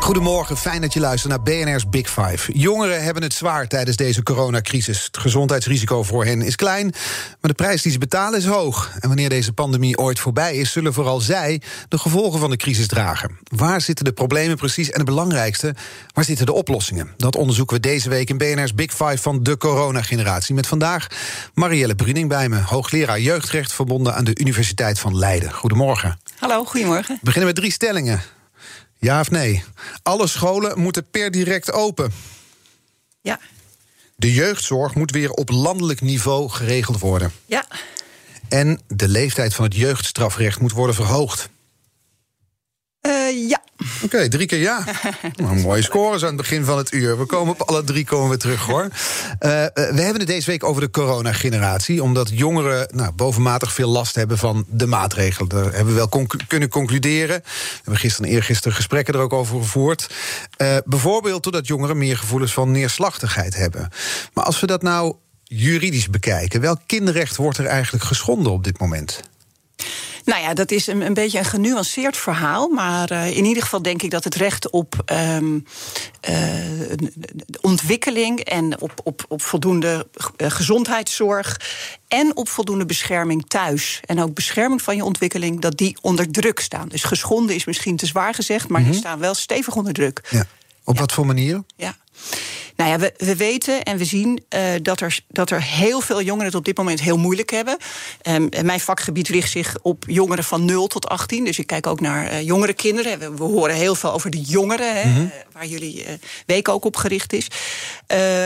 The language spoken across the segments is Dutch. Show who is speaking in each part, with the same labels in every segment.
Speaker 1: Goedemorgen, fijn dat je luistert naar BNR's Big Five. Jongeren hebben het zwaar tijdens deze coronacrisis. Het gezondheidsrisico voor hen is klein, maar de prijs die ze betalen is hoog. En wanneer deze pandemie ooit voorbij is, zullen vooral zij de gevolgen van de crisis dragen. Waar zitten de problemen precies en het belangrijkste, waar zitten de oplossingen? Dat onderzoeken we deze week in BNR's Big Five van de coronageneratie. Met vandaag Marielle Bruning bij me, hoogleraar jeugdrecht verbonden aan de Universiteit van Leiden. Goedemorgen.
Speaker 2: Hallo, goedemorgen.
Speaker 1: We beginnen met drie stellingen. Ja of nee? Alle scholen moeten per direct open.
Speaker 2: Ja.
Speaker 1: De jeugdzorg moet weer op landelijk niveau geregeld worden.
Speaker 2: Ja.
Speaker 1: En de leeftijd van het jeugdstrafrecht moet worden verhoogd.
Speaker 2: Uh, ja.
Speaker 1: Oké, drie keer ja. nou, mooie scores aan het begin van het uur. We komen op alle drie komen we terug hoor. Uh, we hebben het deze week over de coronageneratie. Omdat jongeren nou, bovenmatig veel last hebben van de maatregelen. Daar hebben we wel conc kunnen concluderen. We hebben gisteren en eergisteren gesprekken er ook over gevoerd. Uh, bijvoorbeeld doordat jongeren meer gevoelens van neerslachtigheid hebben. Maar als we dat nou juridisch bekijken, welk kinderrecht wordt er eigenlijk geschonden op dit moment?
Speaker 2: Nou ja, dat is een, een beetje een genuanceerd verhaal. Maar uh, in ieder geval denk ik dat het recht op um, uh, ontwikkeling en op, op, op voldoende gezondheidszorg. En op voldoende bescherming thuis. En ook bescherming van je ontwikkeling, dat die onder druk staan. Dus geschonden is misschien te zwaar gezegd, maar mm -hmm. die staan wel stevig onder druk.
Speaker 1: Ja. Op ja. wat voor manieren?
Speaker 2: Ja. Nou ja, we, we weten en we zien uh, dat, er, dat er heel veel jongeren het op dit moment heel moeilijk hebben. Um, mijn vakgebied richt zich op jongeren van 0 tot 18. Dus ik kijk ook naar uh, jongere kinderen. We, we, horen heel veel over de jongeren, hè, mm -hmm. waar jullie uh, week ook op gericht is.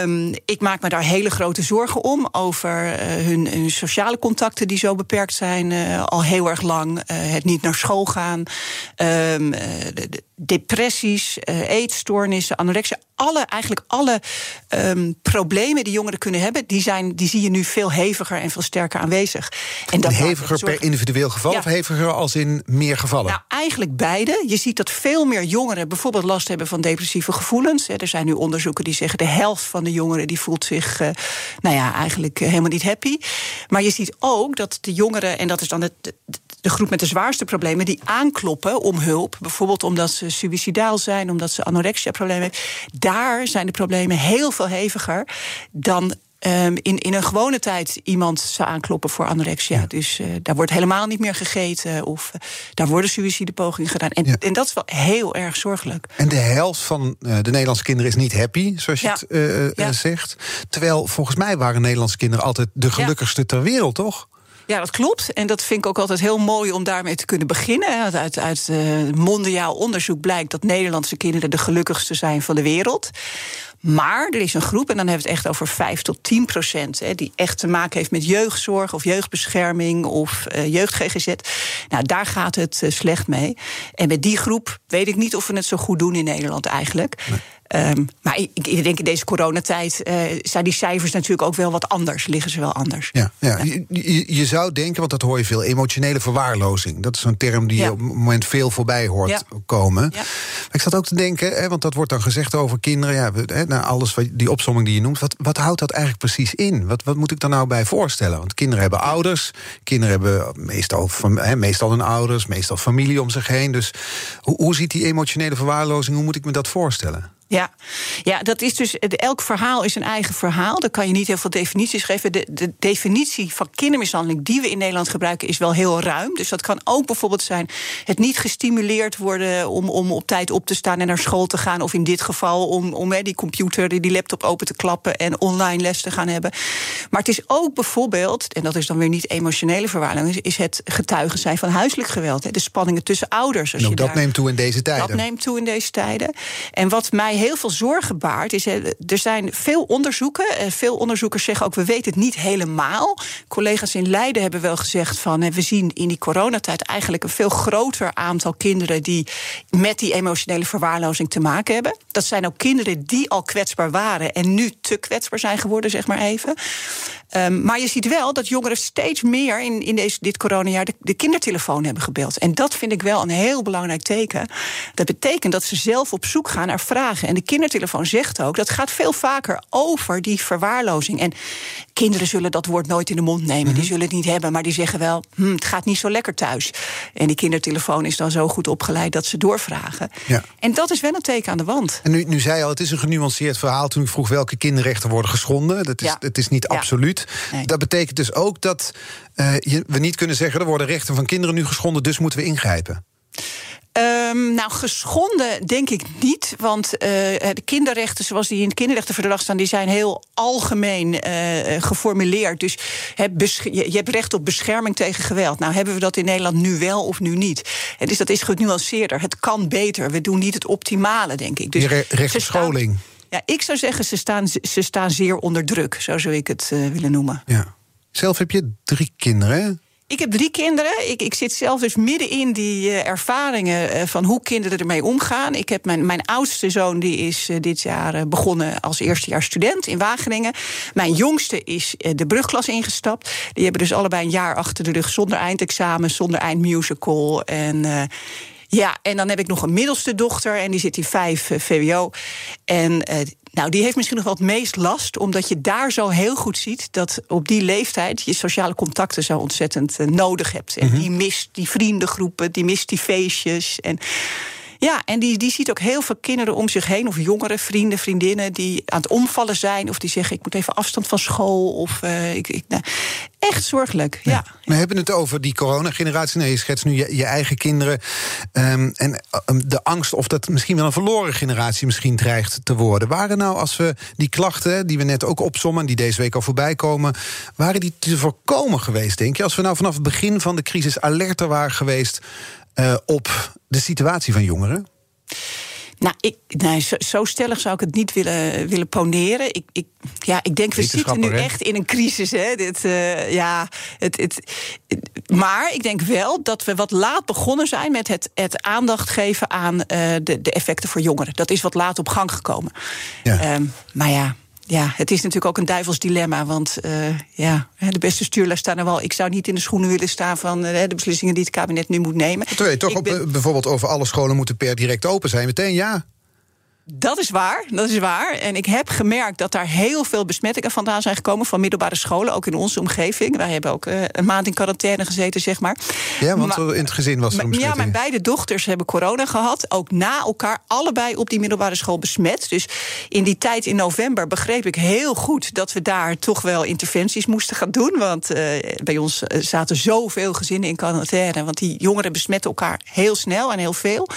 Speaker 2: Um, ik maak me daar hele grote zorgen om over hun, hun, sociale contacten die zo beperkt zijn al heel erg lang. het niet naar school gaan. Um, de, de depressies, eetstoornissen, anorexia. Alle, eigenlijk alle um, problemen die jongeren kunnen hebben, die, zijn, die zie je nu veel heviger en veel sterker aanwezig.
Speaker 1: En dat heviger per individueel geval ja. of heviger als in meer gevallen?
Speaker 2: Nou, eigenlijk beide. Je ziet dat veel meer jongeren bijvoorbeeld last hebben van depressieve gevoelens. Er zijn nu onderzoeken die zeggen de helft van de jongeren die voelt zich, uh, nou ja, eigenlijk helemaal niet happy. Maar je ziet ook dat de jongeren, en dat is dan het, de groep met de zwaarste problemen, die aankloppen om hulp. Bijvoorbeeld omdat ze suicidaal zijn, omdat ze anorexia-problemen hebben. Daar zijn de problemen heel veel heviger dan Um, in, in een gewone tijd iemand zou aankloppen voor anorexia. Ja. Dus uh, daar wordt helemaal niet meer gegeten. Of uh, daar worden suïcidepogingen gedaan. En, ja. en, dat is wel heel erg zorgelijk.
Speaker 1: En de helft van uh, de Nederlandse kinderen is niet happy, zoals je het zegt. Terwijl volgens mij waren Nederlandse kinderen altijd de gelukkigste ter wereld, toch?
Speaker 2: Ja, dat klopt. En dat vind ik ook altijd heel mooi om daarmee te kunnen beginnen. Uit, uit uh, mondiaal onderzoek blijkt dat Nederlandse kinderen de gelukkigste zijn van de wereld. Maar er is een groep, en dan hebben we het echt over 5 tot 10 procent, hè, die echt te maken heeft met jeugdzorg of jeugdbescherming of uh, jeugd-GGZ. Nou, daar gaat het uh, slecht mee. En met die groep weet ik niet of we het zo goed doen in Nederland eigenlijk. Um, maar ik, ik, denk in deze coronatijd uh, zijn die cijfers natuurlijk ook wel wat anders, liggen ze wel anders.
Speaker 1: Ja, ja. ja. Je, je, zou denken, want dat hoor je veel, emotionele verwaarlozing. Dat is zo'n term die ja. je op het moment veel voorbij hoort komen. Maar ik zat ook te denken, hè, want dat wordt dan gezegd over kinderen, ja, hè, nou, alles wat, die opsomming die je noemt, wat, wat houdt dat eigenlijk precies in? Wat, wat moet ik daar nou bij voorstellen? Want kinderen hebben ouders, kinderen hebben meestal, hè, meestal hun ouders, meestal familie om zich heen. Dus hoe, hoe ziet die emotionele verwaarlozing, hoe moet ik me dat voorstellen?
Speaker 2: Ja. ja, dat is dus. Elk verhaal is een eigen verhaal. Daar kan je niet heel veel definities geven. De, de, definitie van kindermishandeling die we in Nederland gebruiken is wel heel ruim. Dus dat kan ook bijvoorbeeld zijn het niet gestimuleerd worden om, om op tijd op te staan en naar school te gaan. Of in dit geval om, om die computer, die laptop open te klappen en online les te gaan hebben. Maar het is ook bijvoorbeeld, en dat is dan weer niet emotionele verwaarlozing, is het getuigen zijn van huiselijk geweld. De spanningen tussen ouders.
Speaker 1: Als nou, je dat daar, neemt toe in deze tijden.
Speaker 2: Dat neemt toe in deze tijden. En wat mij heel veel zorgen baart, is er zijn veel onderzoeken. Veel onderzoekers zeggen ook, we weten het niet helemaal. Collega's in Leiden hebben wel gezegd van, we zien in die coronatijd eigenlijk een veel groter aantal kinderen die met die emotionele verwaarlozing te maken hebben. Dat zijn ook kinderen die al kwetsbaar waren en nu te kwetsbaar zijn geworden, zeg maar even. Um, maar je ziet wel dat jongeren steeds meer in, in deze, dit coronajaar de, de kindertelefoon hebben gebeld. En dat vind ik wel een heel belangrijk teken. Dat betekent dat ze zelf op zoek gaan naar vragen. En de kindertelefoon zegt ook dat gaat veel vaker over die verwaarlozing. En kinderen zullen dat woord nooit in de mond nemen. Die mhm. zullen het niet hebben, maar die zeggen wel: hm, het gaat niet zo lekker thuis. En die kindertelefoon is dan zo goed opgeleid dat ze doorvragen. Ja. En dat is wel een teken aan de wand.
Speaker 1: En nu, nu zei je al, het is een genuanceerd verhaal. Toen ik vroeg welke kinderrechten worden geschonden. Dat is, ja. Het is niet absoluut. Dat betekent dus ook dat uh, we niet kunnen zeggen... er worden rechten van kinderen nu geschonden, dus moeten we ingrijpen.
Speaker 2: Um, nou, geschonden denk ik niet. Want uh, de kinderrechten, zoals die in het kinderrechtenverdrag staan, die zijn heel algemeen uh, geformuleerd. Dus je hebt recht op bescherming tegen geweld. Nou, hebben we dat in Nederland nu wel of nu niet? En dus dat is genuanceerder. Het kan beter. We doen niet het optimale, denk ik. Dus
Speaker 1: recht op scholing.
Speaker 2: Ja, ik zou zeggen, ze staan, ze staan zeer onder druk, zo zou ik het uh, willen noemen.
Speaker 1: Ja. Zelf heb je drie kinderen,
Speaker 2: Ik heb drie kinderen. Ik, ik zit zelf dus midden in die uh, ervaringen uh, van hoe kinderen ermee omgaan. Ik heb mijn, mijn oudste zoon, die is uh, dit jaar begonnen als eerstejaars student in Wageningen. Mijn jongste is de brugklas ingestapt. Die hebben dus allebei een jaar achter de rug zonder eindexamen, zonder eindmusical. En ja, en dan heb ik nog een middelste dochter en die zit in vijf uh, VWO. En uh, nou, die heeft misschien nog wel het meest last, omdat je daar zo heel goed ziet dat op die leeftijd je sociale contacten zo ontzettend uh, nodig hebt. En mm -hmm. die mist die vriendengroepen, die mist die feestjes. En ja, en die, die ziet ook heel veel kinderen om zich heen, of jongeren, vrienden, vriendinnen, die aan het omvallen zijn, of die zeggen: Ik moet even afstand van school. Of uh, ik, ik, nou, echt zorgelijk. Ja.
Speaker 1: We hebben het over die coronageneratie. Nee, je schetst nu je, je eigen kinderen. Um, en um, de angst of dat misschien wel een verloren generatie misschien dreigt te worden. Waren nou, als we die klachten, die we net ook opsommen, die deze week al voorbij komen, waren die te voorkomen geweest, denk je? Als we nou vanaf het begin van de crisis alerter waren geweest uh, op de situatie van jongeren?
Speaker 2: Nou, ik, nee, zo, zo, stellig zou ik het niet willen, willen poneren. Ik, ik, ja, ik denk, we zitten nu echt in een crisis. Hè? Dit, uh, ja, het, het, maar ik denk wel dat we wat laat begonnen zijn met het, het aandacht geven aan uh, de, de effecten voor jongeren. Dat is wat laat op gang gekomen. Ja. Um, maar ja, ja, het is natuurlijk ook een duivels dilemma. Want uh, ja, de beste stuurlui staan er wel. Ik zou niet in de schoenen willen staan van uh, de beslissingen die het kabinet nu moet nemen.
Speaker 1: Terwijl je toch op, ben... bijvoorbeeld over alle scholen moeten per direct open zijn. Meteen ja.
Speaker 2: Dat is waar, dat is waar. En ik heb gemerkt dat daar heel veel besmettingen vandaan zijn gekomen van middelbare scholen, ook in onze omgeving. Wij hebben ook uh, een maand in quarantaine gezeten, zeg maar.
Speaker 1: Ja, want maar, in het gezin was er een
Speaker 2: Ja, mijn beide dochters hebben corona gehad, ook na elkaar, allebei op die middelbare school besmet. Dus in die tijd in november begreep ik heel goed dat we daar toch wel interventies moesten gaan doen. Want uh, bij ons eh, zaten zoveel gezinnen in quarantaine, want die jongeren besmetten elkaar heel snel en heel veel.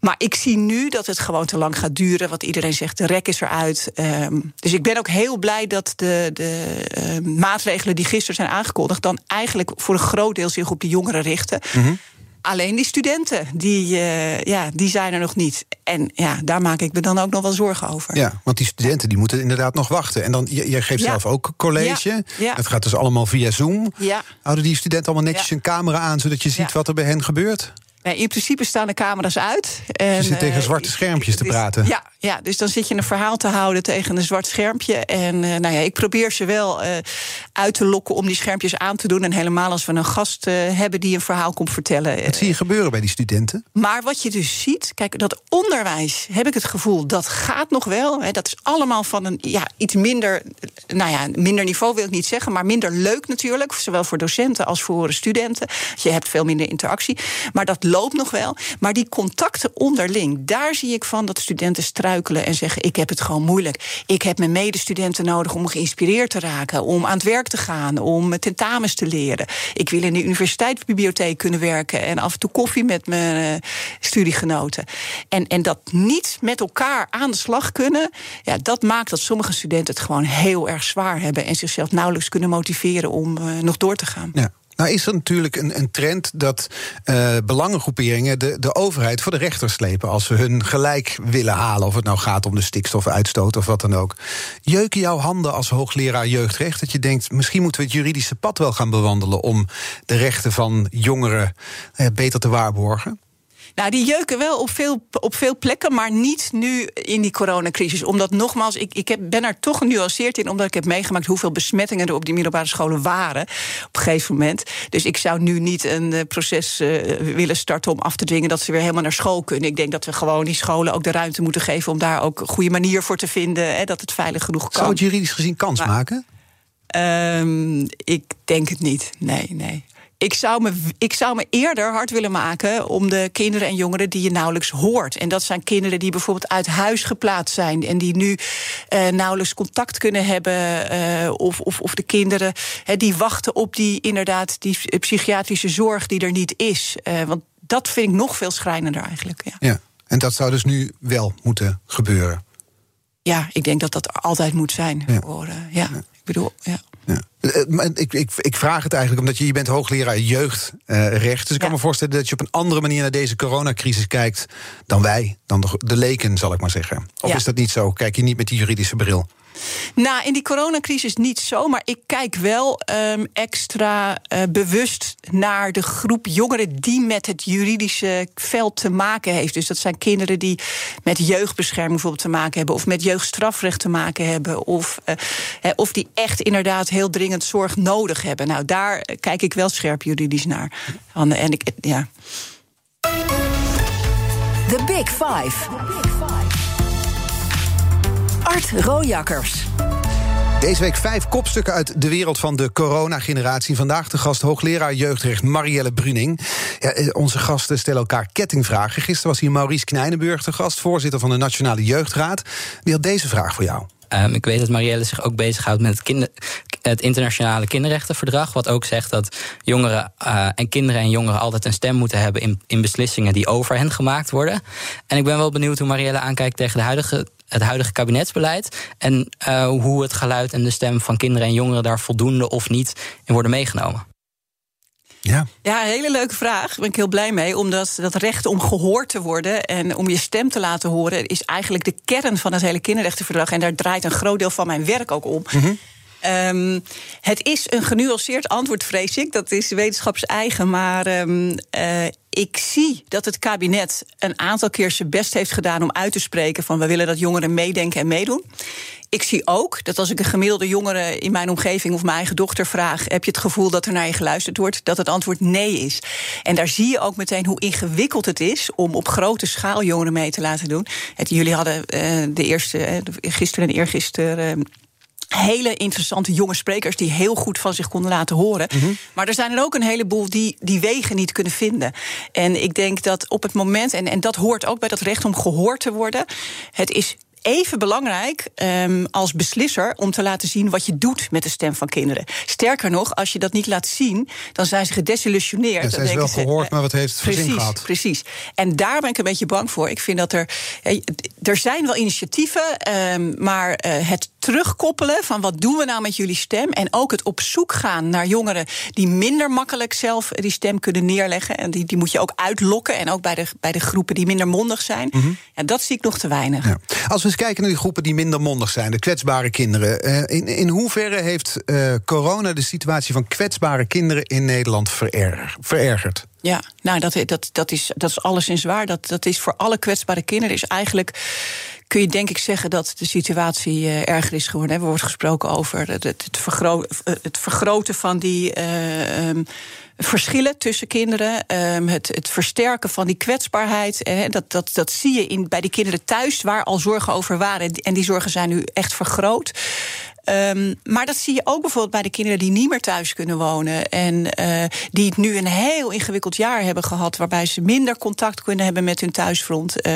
Speaker 2: Maar ik zie nu dat het gewoon te lang gaat duren. Wat iedereen zegt, de rek is eruit. Um, dus ik ben ook heel blij dat de, de uh, maatregelen die gisteren zijn aangekondigd... dan eigenlijk voor een groot deel zich op de jongeren richten. Mm -hmm. Alleen die studenten, die, uh, ja, die zijn er nog niet. En ja, daar maak ik me dan ook nog wel zorgen over.
Speaker 1: Ja, want die studenten die moeten inderdaad nog wachten. En dan, je, je geeft ja. zelf ook college. Ja. Ja. Het gaat dus allemaal via Zoom. Ja. Houden die studenten allemaal netjes een camera aan... zodat je ziet wat er bij hen gebeurt?
Speaker 2: Nee, in principe staan de camera's uit.
Speaker 1: En, je zit tegen uh, zwarte schermpjes te praten.
Speaker 2: Ja, ja, dus dan zit je een verhaal te houden tegen een zwart schermpje. En uh, nou ja, ik probeer ze wel uh, uit te lokken om die schermpjes aan te doen. En helemaal als we een gast hebben die een verhaal komt vertellen.
Speaker 1: Wat zie je gebeuren bij die studenten?
Speaker 2: Maar wat je dus ziet, kijk, dat onderwijs, heb ik het gevoel, dat gaat nog wel. Hè, dat is allemaal van een ja, iets minder, nou ja, minder niveau wil ik niet zeggen, maar minder leuk natuurlijk. Zowel voor docenten als voor studenten. Je hebt veel minder interactie. Maar dat loopt nog wel. Maar die contacten onderling, daar zie ik van dat studenten struikelen en zeggen: Ik heb het gewoon moeilijk. Ik heb mijn medestudenten nodig om geïnspireerd te raken, om aan het werk te gaan, om tentamens te leren. Ik wil in de universiteitsbibliotheek kunnen werken en af en toe koffie met mijn uh, studiegenoten. En, en dat niet met elkaar aan de slag kunnen, ja, dat maakt dat sommige studenten het gewoon heel erg zwaar hebben en zichzelf nauwelijks kunnen motiveren om uh, nog door te gaan.
Speaker 1: Ja. Nou is er natuurlijk een, een trend dat uh, belangengroeperingen de, de overheid voor de rechter slepen als ze hun gelijk willen halen. Of het nou gaat om de stikstofuitstoot of wat dan ook. Jeuken jouw handen als hoogleraar jeugdrecht dat je denkt, misschien moeten we het juridische pad wel gaan bewandelen om de rechten van jongeren uh, beter te waarborgen?
Speaker 2: Nou, die jeuken wel op veel, op veel plekken, maar niet nu in die coronacrisis. Omdat nogmaals, ik, ik heb, ben er toch genuanceerd in, omdat ik heb meegemaakt hoeveel besmettingen er op die middelbare scholen waren op een gegeven moment. Dus ik zou nu niet een uh, proces uh, willen starten om af te dwingen dat ze weer helemaal naar school kunnen. Ik denk dat we gewoon die scholen ook de ruimte moeten geven om daar ook een goede manier voor te vinden, hè, dat het veilig genoeg kan.
Speaker 1: Zou het juridisch gezien kans maar, maken?
Speaker 2: Um, ik denk het niet. Nee, nee ik zou, me, ik zou me eerder hard willen maken om de kinderen en jongeren die je nauwelijks hoort. En dat zijn kinderen die bijvoorbeeld uit huis geplaatst zijn en die nu uh, nauwelijks contact kunnen hebben. Uh, of, of, of de kinderen he, die wachten op die inderdaad die psychiatrische zorg die er niet is. Uh, want dat vind ik nog veel schrijnender eigenlijk. Ja.
Speaker 1: ja, en dat zou dus nu wel moeten gebeuren.
Speaker 2: Ja, ik denk dat dat altijd moet zijn. Ja. Voor, ja. ja. Ik bedoel, ja.
Speaker 1: Ja. Ik, ik, ik, vraag het eigenlijk omdat je, je bent hoogleraar jeugdrecht. dus ik kan me voorstellen dat je op een andere manier naar deze coronacrisis kijkt dan wij, dan de, de leken, zal ik maar zeggen. Of is dat niet zo? Kijk je niet met die juridische bril?
Speaker 2: Nou, in die coronacrisis niet zo, maar ik kijk wel um, extra uh, bewust naar de groep jongeren die met het juridische veld te maken heeft. Dus dat zijn kinderen die met jeugdbescherming bijvoorbeeld te maken hebben, of met jeugdstrafrecht te maken hebben, of, uh, of die echt inderdaad heel dringend zorg nodig hebben. Nou, daar kijk ik wel scherp juridisch naar. En ik, ja.
Speaker 3: The Big Five. Art Rojakkers.
Speaker 1: Deze week vijf kopstukken uit de wereld van de coronageneratie. Vandaag de gast hoogleraar jeugdrecht Marielle Bruning. Ja, eh, onze gasten stellen elkaar kettingvragen. Gisteren was hier Maurice Knijnenburg de gast, voorzitter van de Nationale Jeugdraad. Die had deze vraag voor jou.
Speaker 4: Um, ik weet dat Marielle zich ook bezighoudt met het, kinder, het internationale kinderrechtenverdrag. Wat ook zegt dat jongeren uh, en kinderen en jongeren altijd een stem moeten hebben in, in beslissingen die over hen gemaakt worden. En ik ben wel benieuwd hoe Marielle aankijkt tegen de huidige het huidige kabinetsbeleid. En uh, hoe het geluid en de stem van kinderen en jongeren daar voldoende of niet in worden meegenomen.
Speaker 2: Ja. ja, een hele leuke vraag. Daar ben ik heel blij mee. Omdat dat recht om gehoord te worden en om je stem te laten horen... is eigenlijk de kern van het hele kinderrechtenverdrag. En daar draait een groot deel van mijn werk ook om. Mm -hmm. Um, het is een genuanceerd antwoord, vrees ik. Dat is wetenschapseigen. Maar um, ik zie dat het kabinet een aantal keer zijn best heeft gedaan om uit te spreken van we willen dat jongeren meedenken en meedoen. Ik zie ook dat als ik een gemiddelde jongere in mijn omgeving of mijn eigen dochter vraag: heb je het gevoel dat er naar je geluisterd wordt? Dat het antwoord nee is. En daar zie je ook meteen hoe ingewikkeld het is om op grote schaal jongeren mee te laten doen. Het, jullie hadden uh, de eerste, uh, gisteren en eergisteren. Hele interessante jonge sprekers die heel goed van zich konden laten horen. Mm -hmm. Maar er zijn er ook een heleboel die die wegen niet kunnen vinden. En ik denk dat op het moment, en, en dat hoort ook bij dat recht om gehoord te worden, het is even belangrijk um, als beslisser om te laten zien wat je doet met de stem van kinderen. Sterker nog, als je dat niet laat zien, dan zijn ze gedesillusioneerd.
Speaker 1: Ja, zijn ze wel
Speaker 2: ze,
Speaker 1: gehoord, uh, maar wat heeft het
Speaker 2: precies,
Speaker 1: zin gehad?
Speaker 2: Precies. En daar ben ik een beetje bang voor. Ik vind dat er. Er zijn wel initiatieven, um, maar uh, het terugkoppelen van wat doen we nou met jullie stem. En ook het op zoek gaan naar jongeren die minder makkelijk zelf die stem kunnen neerleggen. En die, die moet je ook uitlokken. En ook bij de, bij de groepen die minder mondig zijn. Mm -hmm. ja, dat zie ik nog te weinig. Ja.
Speaker 1: Als we eens kijken naar die groepen die minder mondig zijn, de kwetsbare kinderen. Uh, in, in hoeverre heeft uh, corona de situatie van kwetsbare kinderen in Nederland vererg, verergerd?
Speaker 2: Ja, nou, dat, dat, dat, is, dat is alles in zwaar. Dat, dat is voor alle kwetsbare kinderen is eigenlijk kun je denk ik zeggen dat de situatie uh, erger is geworden. Er wordt gesproken over het, het, het vergroten van die. Uh, um, verschillen tussen kinderen. Um, het, het, versterken van die kwetsbaarheid. Eh, dat, dat, dat zie je in, bij die kinderen thuis, waar al zorgen over waren. En die zorgen zijn nu echt vergroot. Um, maar dat zie je ook bijvoorbeeld bij de kinderen die niet meer thuis kunnen wonen. En uh, die het nu een heel ingewikkeld jaar hebben gehad. Waarbij ze minder contact kunnen hebben met hun thuisfront. Uh,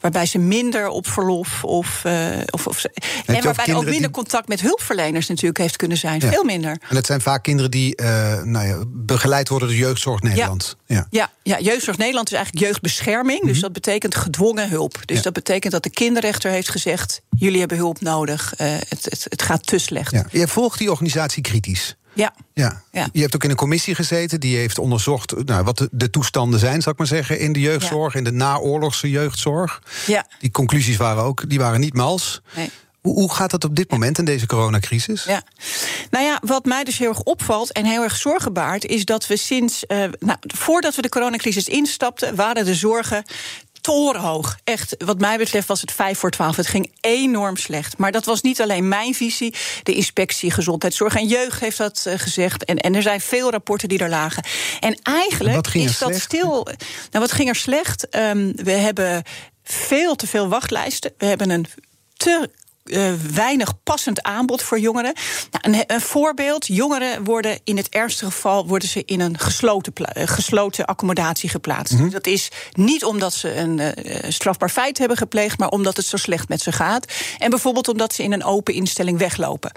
Speaker 2: waarbij ze minder op verlof of. Uh, of, of en waarbij ook minder die... contact met hulpverleners natuurlijk heeft kunnen zijn. Ja. Veel minder.
Speaker 1: En dat zijn vaak kinderen die nou ja, begeleid worden door Jeugdzorg Nederland.
Speaker 2: Ja. Ja. ja. Ja, Jeugdzorg Nederland is eigenlijk jeugdbescherming. Mm -hmm. Dus dat betekent gedwongen hulp. Dus dat betekent dat de kinderrechter heeft gezegd: jullie hebben hulp nodig. het, het, het gaat te slecht.
Speaker 1: Ja. Je volgt die organisatie kritisch.
Speaker 2: Ja.
Speaker 1: Ja.
Speaker 2: Ja.
Speaker 1: Je hebt ook in een commissie gezeten die heeft onderzocht nou, wat de, de toestanden zijn, zal ik maar zeggen, in de jeugdzorg, in de naoorlogse jeugdzorg.
Speaker 2: Ja.
Speaker 1: Die conclusies waren ook, die waren niet mals.
Speaker 2: Nee.
Speaker 1: Hoe, hoe gaat dat op dit moment in deze coronacrisis?
Speaker 2: Ja, nou ja, wat mij dus heel erg opvalt en heel erg zorgen baart, is dat we sinds, eh, nou, voordat we de coronacrisis instapten, waren de zorgen torenhoog. Echt, wat mij betreft was het 5 voor 12. Het ging enorm slecht. Maar dat was niet alleen mijn visie. De inspectie Gezondheidszorg en Jeugd heeft dat eh, gezegd. En, en er zijn veel rapporten die er lagen. En eigenlijk is dat
Speaker 1: slecht?
Speaker 2: stil. Nou, wat ging er slecht? Ehm, we hebben veel te veel wachtlijsten. We hebben een te eh, weinig passend aanbod voor jongeren. Nou, een, een voorbeeld: jongeren worden in het ergste geval worden ze in een gesloten, eh, gesloten accommodatie geplaatst. Dat is niet omdat ze een eh, strafbaar feit hebben gepleegd, maar omdat het zo slecht met ze gaat. En bijvoorbeeld omdat ze in een open instelling weglopen.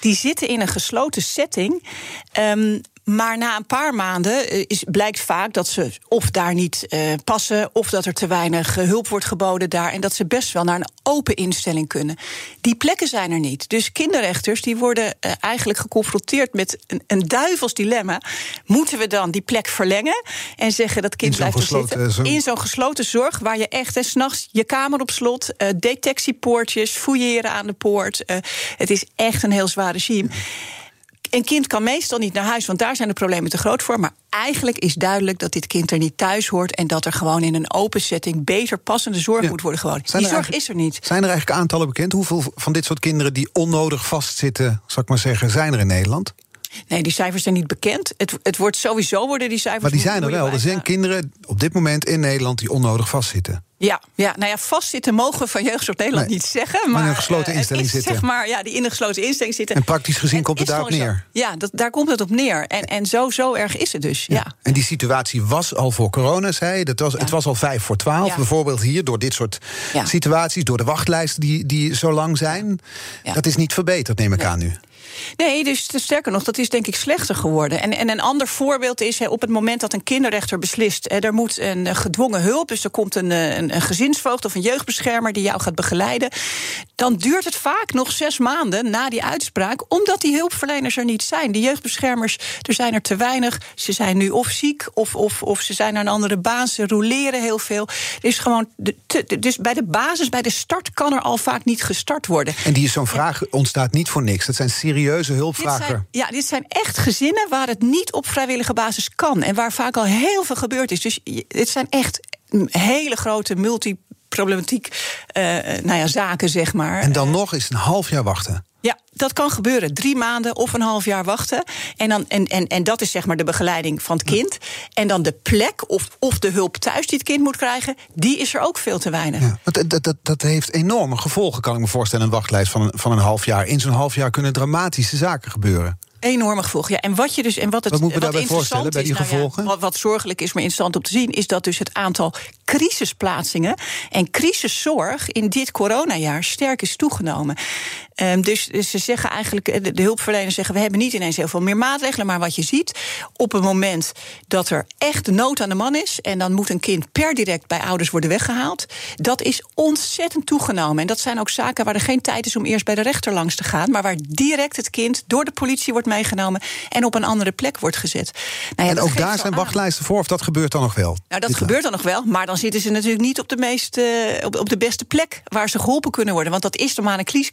Speaker 2: Die zitten in een gesloten setting. ehm, maar na een paar maanden eh, is, blijkt vaak dat ze of daar niet eh, passen, of dat er te weinig eh, hulp wordt geboden daar. En dat ze best wel naar een open instelling kunnen. Die plekken zijn er niet. Dus kinderrechters die worden eigenlijk geconfronteerd met een, een duivels dilemma. Moeten we dan die plek verlengen en zeggen dat kind blijft zitten? In zo'n gesloten zorg waar je echt en s'nachts je kamer op slot, detectiepoortjes, fouilleren aan de poort. het is echt een heel zwaar regime. Een kind kan meestal niet naar huis, want daar zijn de problemen te groot voor. Maar eigenlijk is duidelijk dat dit kind er niet thuis hoort. En dat er gewoon in een open setting beter passende zorg
Speaker 1: Ja.
Speaker 2: moet worden geboden. Die zorg is er niet.
Speaker 1: Zijn er eigenlijk aantallen bekend? Hoeveel van dit soort kinderen die onnodig vastzitten, zal ik maar zeggen, zijn er in Nederland?
Speaker 2: Nee, die cijfers zijn niet bekend. Het, het wordt sowieso worden die cijfers.
Speaker 1: Maar die zijn er wel. Er zijn kinderen op dit moment in Nederland die onnodig vastzitten.
Speaker 2: Ja, ja, nou ja, vastzitten mogen we van Jeugdzorg Nederland
Speaker 1: Nee,
Speaker 2: niet zeggen.
Speaker 1: maar
Speaker 2: Maar,
Speaker 1: in een gesloten
Speaker 2: eh,
Speaker 1: instelling
Speaker 2: is,
Speaker 1: zitten.
Speaker 2: Zeg maar, ja, die in een gesloten instelling zitten.
Speaker 1: En praktisch gezien komt het
Speaker 2: zo.
Speaker 1: neer.
Speaker 2: Ja, dat, daar komt het op neer. En, en zo, zo erg is het dus. Ja.
Speaker 1: En die situatie was al voor corona, zei je. Dat was, Het was al vijf voor twaalf.
Speaker 2: Ja.
Speaker 1: Bijvoorbeeld hier, door dit soort situaties, door de wachtlijsten die, die zo lang zijn. Dat is niet verbeterd, neem ik
Speaker 2: Nee.
Speaker 1: aan nu.
Speaker 2: Nee, dus sterker nog, dat is denk ik slechter geworden. En, en een ander voorbeeld is op het moment dat een kinderrechter beslist... er moet een eh, gedwongen hulp, dus er komt een, eh, een, een gezinsvoogd of een jeugdbeschermer... die jou gaat begeleiden, dan duurt het vaak nog zes maanden na die uitspraak... omdat die hulpverleners er niet zijn. Die jeugdbeschermers, er zijn er te weinig. Ze zijn nu of ziek of, of, of ze zijn naar een andere baan. Ze roleren heel veel. Is gewoon dus bij de basis, bij de start... kan er al vaak niet gestart worden.
Speaker 1: En die zo'n vraag ontstaat niet voor niks. Dat zijn serieuze
Speaker 2: Dit
Speaker 1: hulpvragen.
Speaker 2: zijn, ja, dit zijn echt gezinnen waar het niet op vrijwillige basis kan. En waar vaak al heel veel gebeurd is. Dus dit zijn echt hele grote multiproblematiek eh, nou ja, zaken, zeg maar.
Speaker 1: En dan nog eens een half jaar wachten.
Speaker 2: Ja, dat kan gebeuren. Drie maanden of een half jaar wachten. En, dan, en, en, en dat is zeg maar de begeleiding van het kind. En dan de plek of, of de hulp thuis die het kind moet krijgen... die is er ook veel te weinig.
Speaker 1: Ja. Dat, dat, dat, dat heeft enorme gevolgen, kan ik me voorstellen. Een wachtlijst van een, van een half jaar. In zo'n half jaar kunnen dramatische zaken gebeuren.
Speaker 2: Enorme gevolgen. Ja, en wat je dus en wat het
Speaker 1: Wat moeten we daarbij voorstellen bij die
Speaker 2: nou ja,
Speaker 1: gevolgen?
Speaker 2: wat, wat zorgelijk is, maar interessant om te zien, is dat dus het aantal crisisplaatsingen en crisiszorg in dit coronajaar sterk is toegenomen. Ehm, dus, dus ze zeggen eigenlijk, eh, de, de hulpverleners zeggen, we hebben niet ineens heel veel meer maatregelen, maar wat je ziet, op het moment dat er echt nood aan de man is, en dan moet een kind per direct bij ouders worden weggehaald, dat is ontzettend toegenomen. En dat zijn ook zaken waar er geen tijd is om eerst bij de rechter langs te gaan, maar waar direct het kind door de politie wordt meegenomen en op een andere plek wordt gezet. Nou ja,
Speaker 1: en ook daar zijn wachtlijsten voor, of dat gebeurt dan nog wel?
Speaker 2: Nou, dat gebeurt dan nog wel, maar dan zitten ze natuurlijk niet op de, meest, eh, op, op de beste plek waar ze geholpen kunnen worden. Want dat is maar een cris-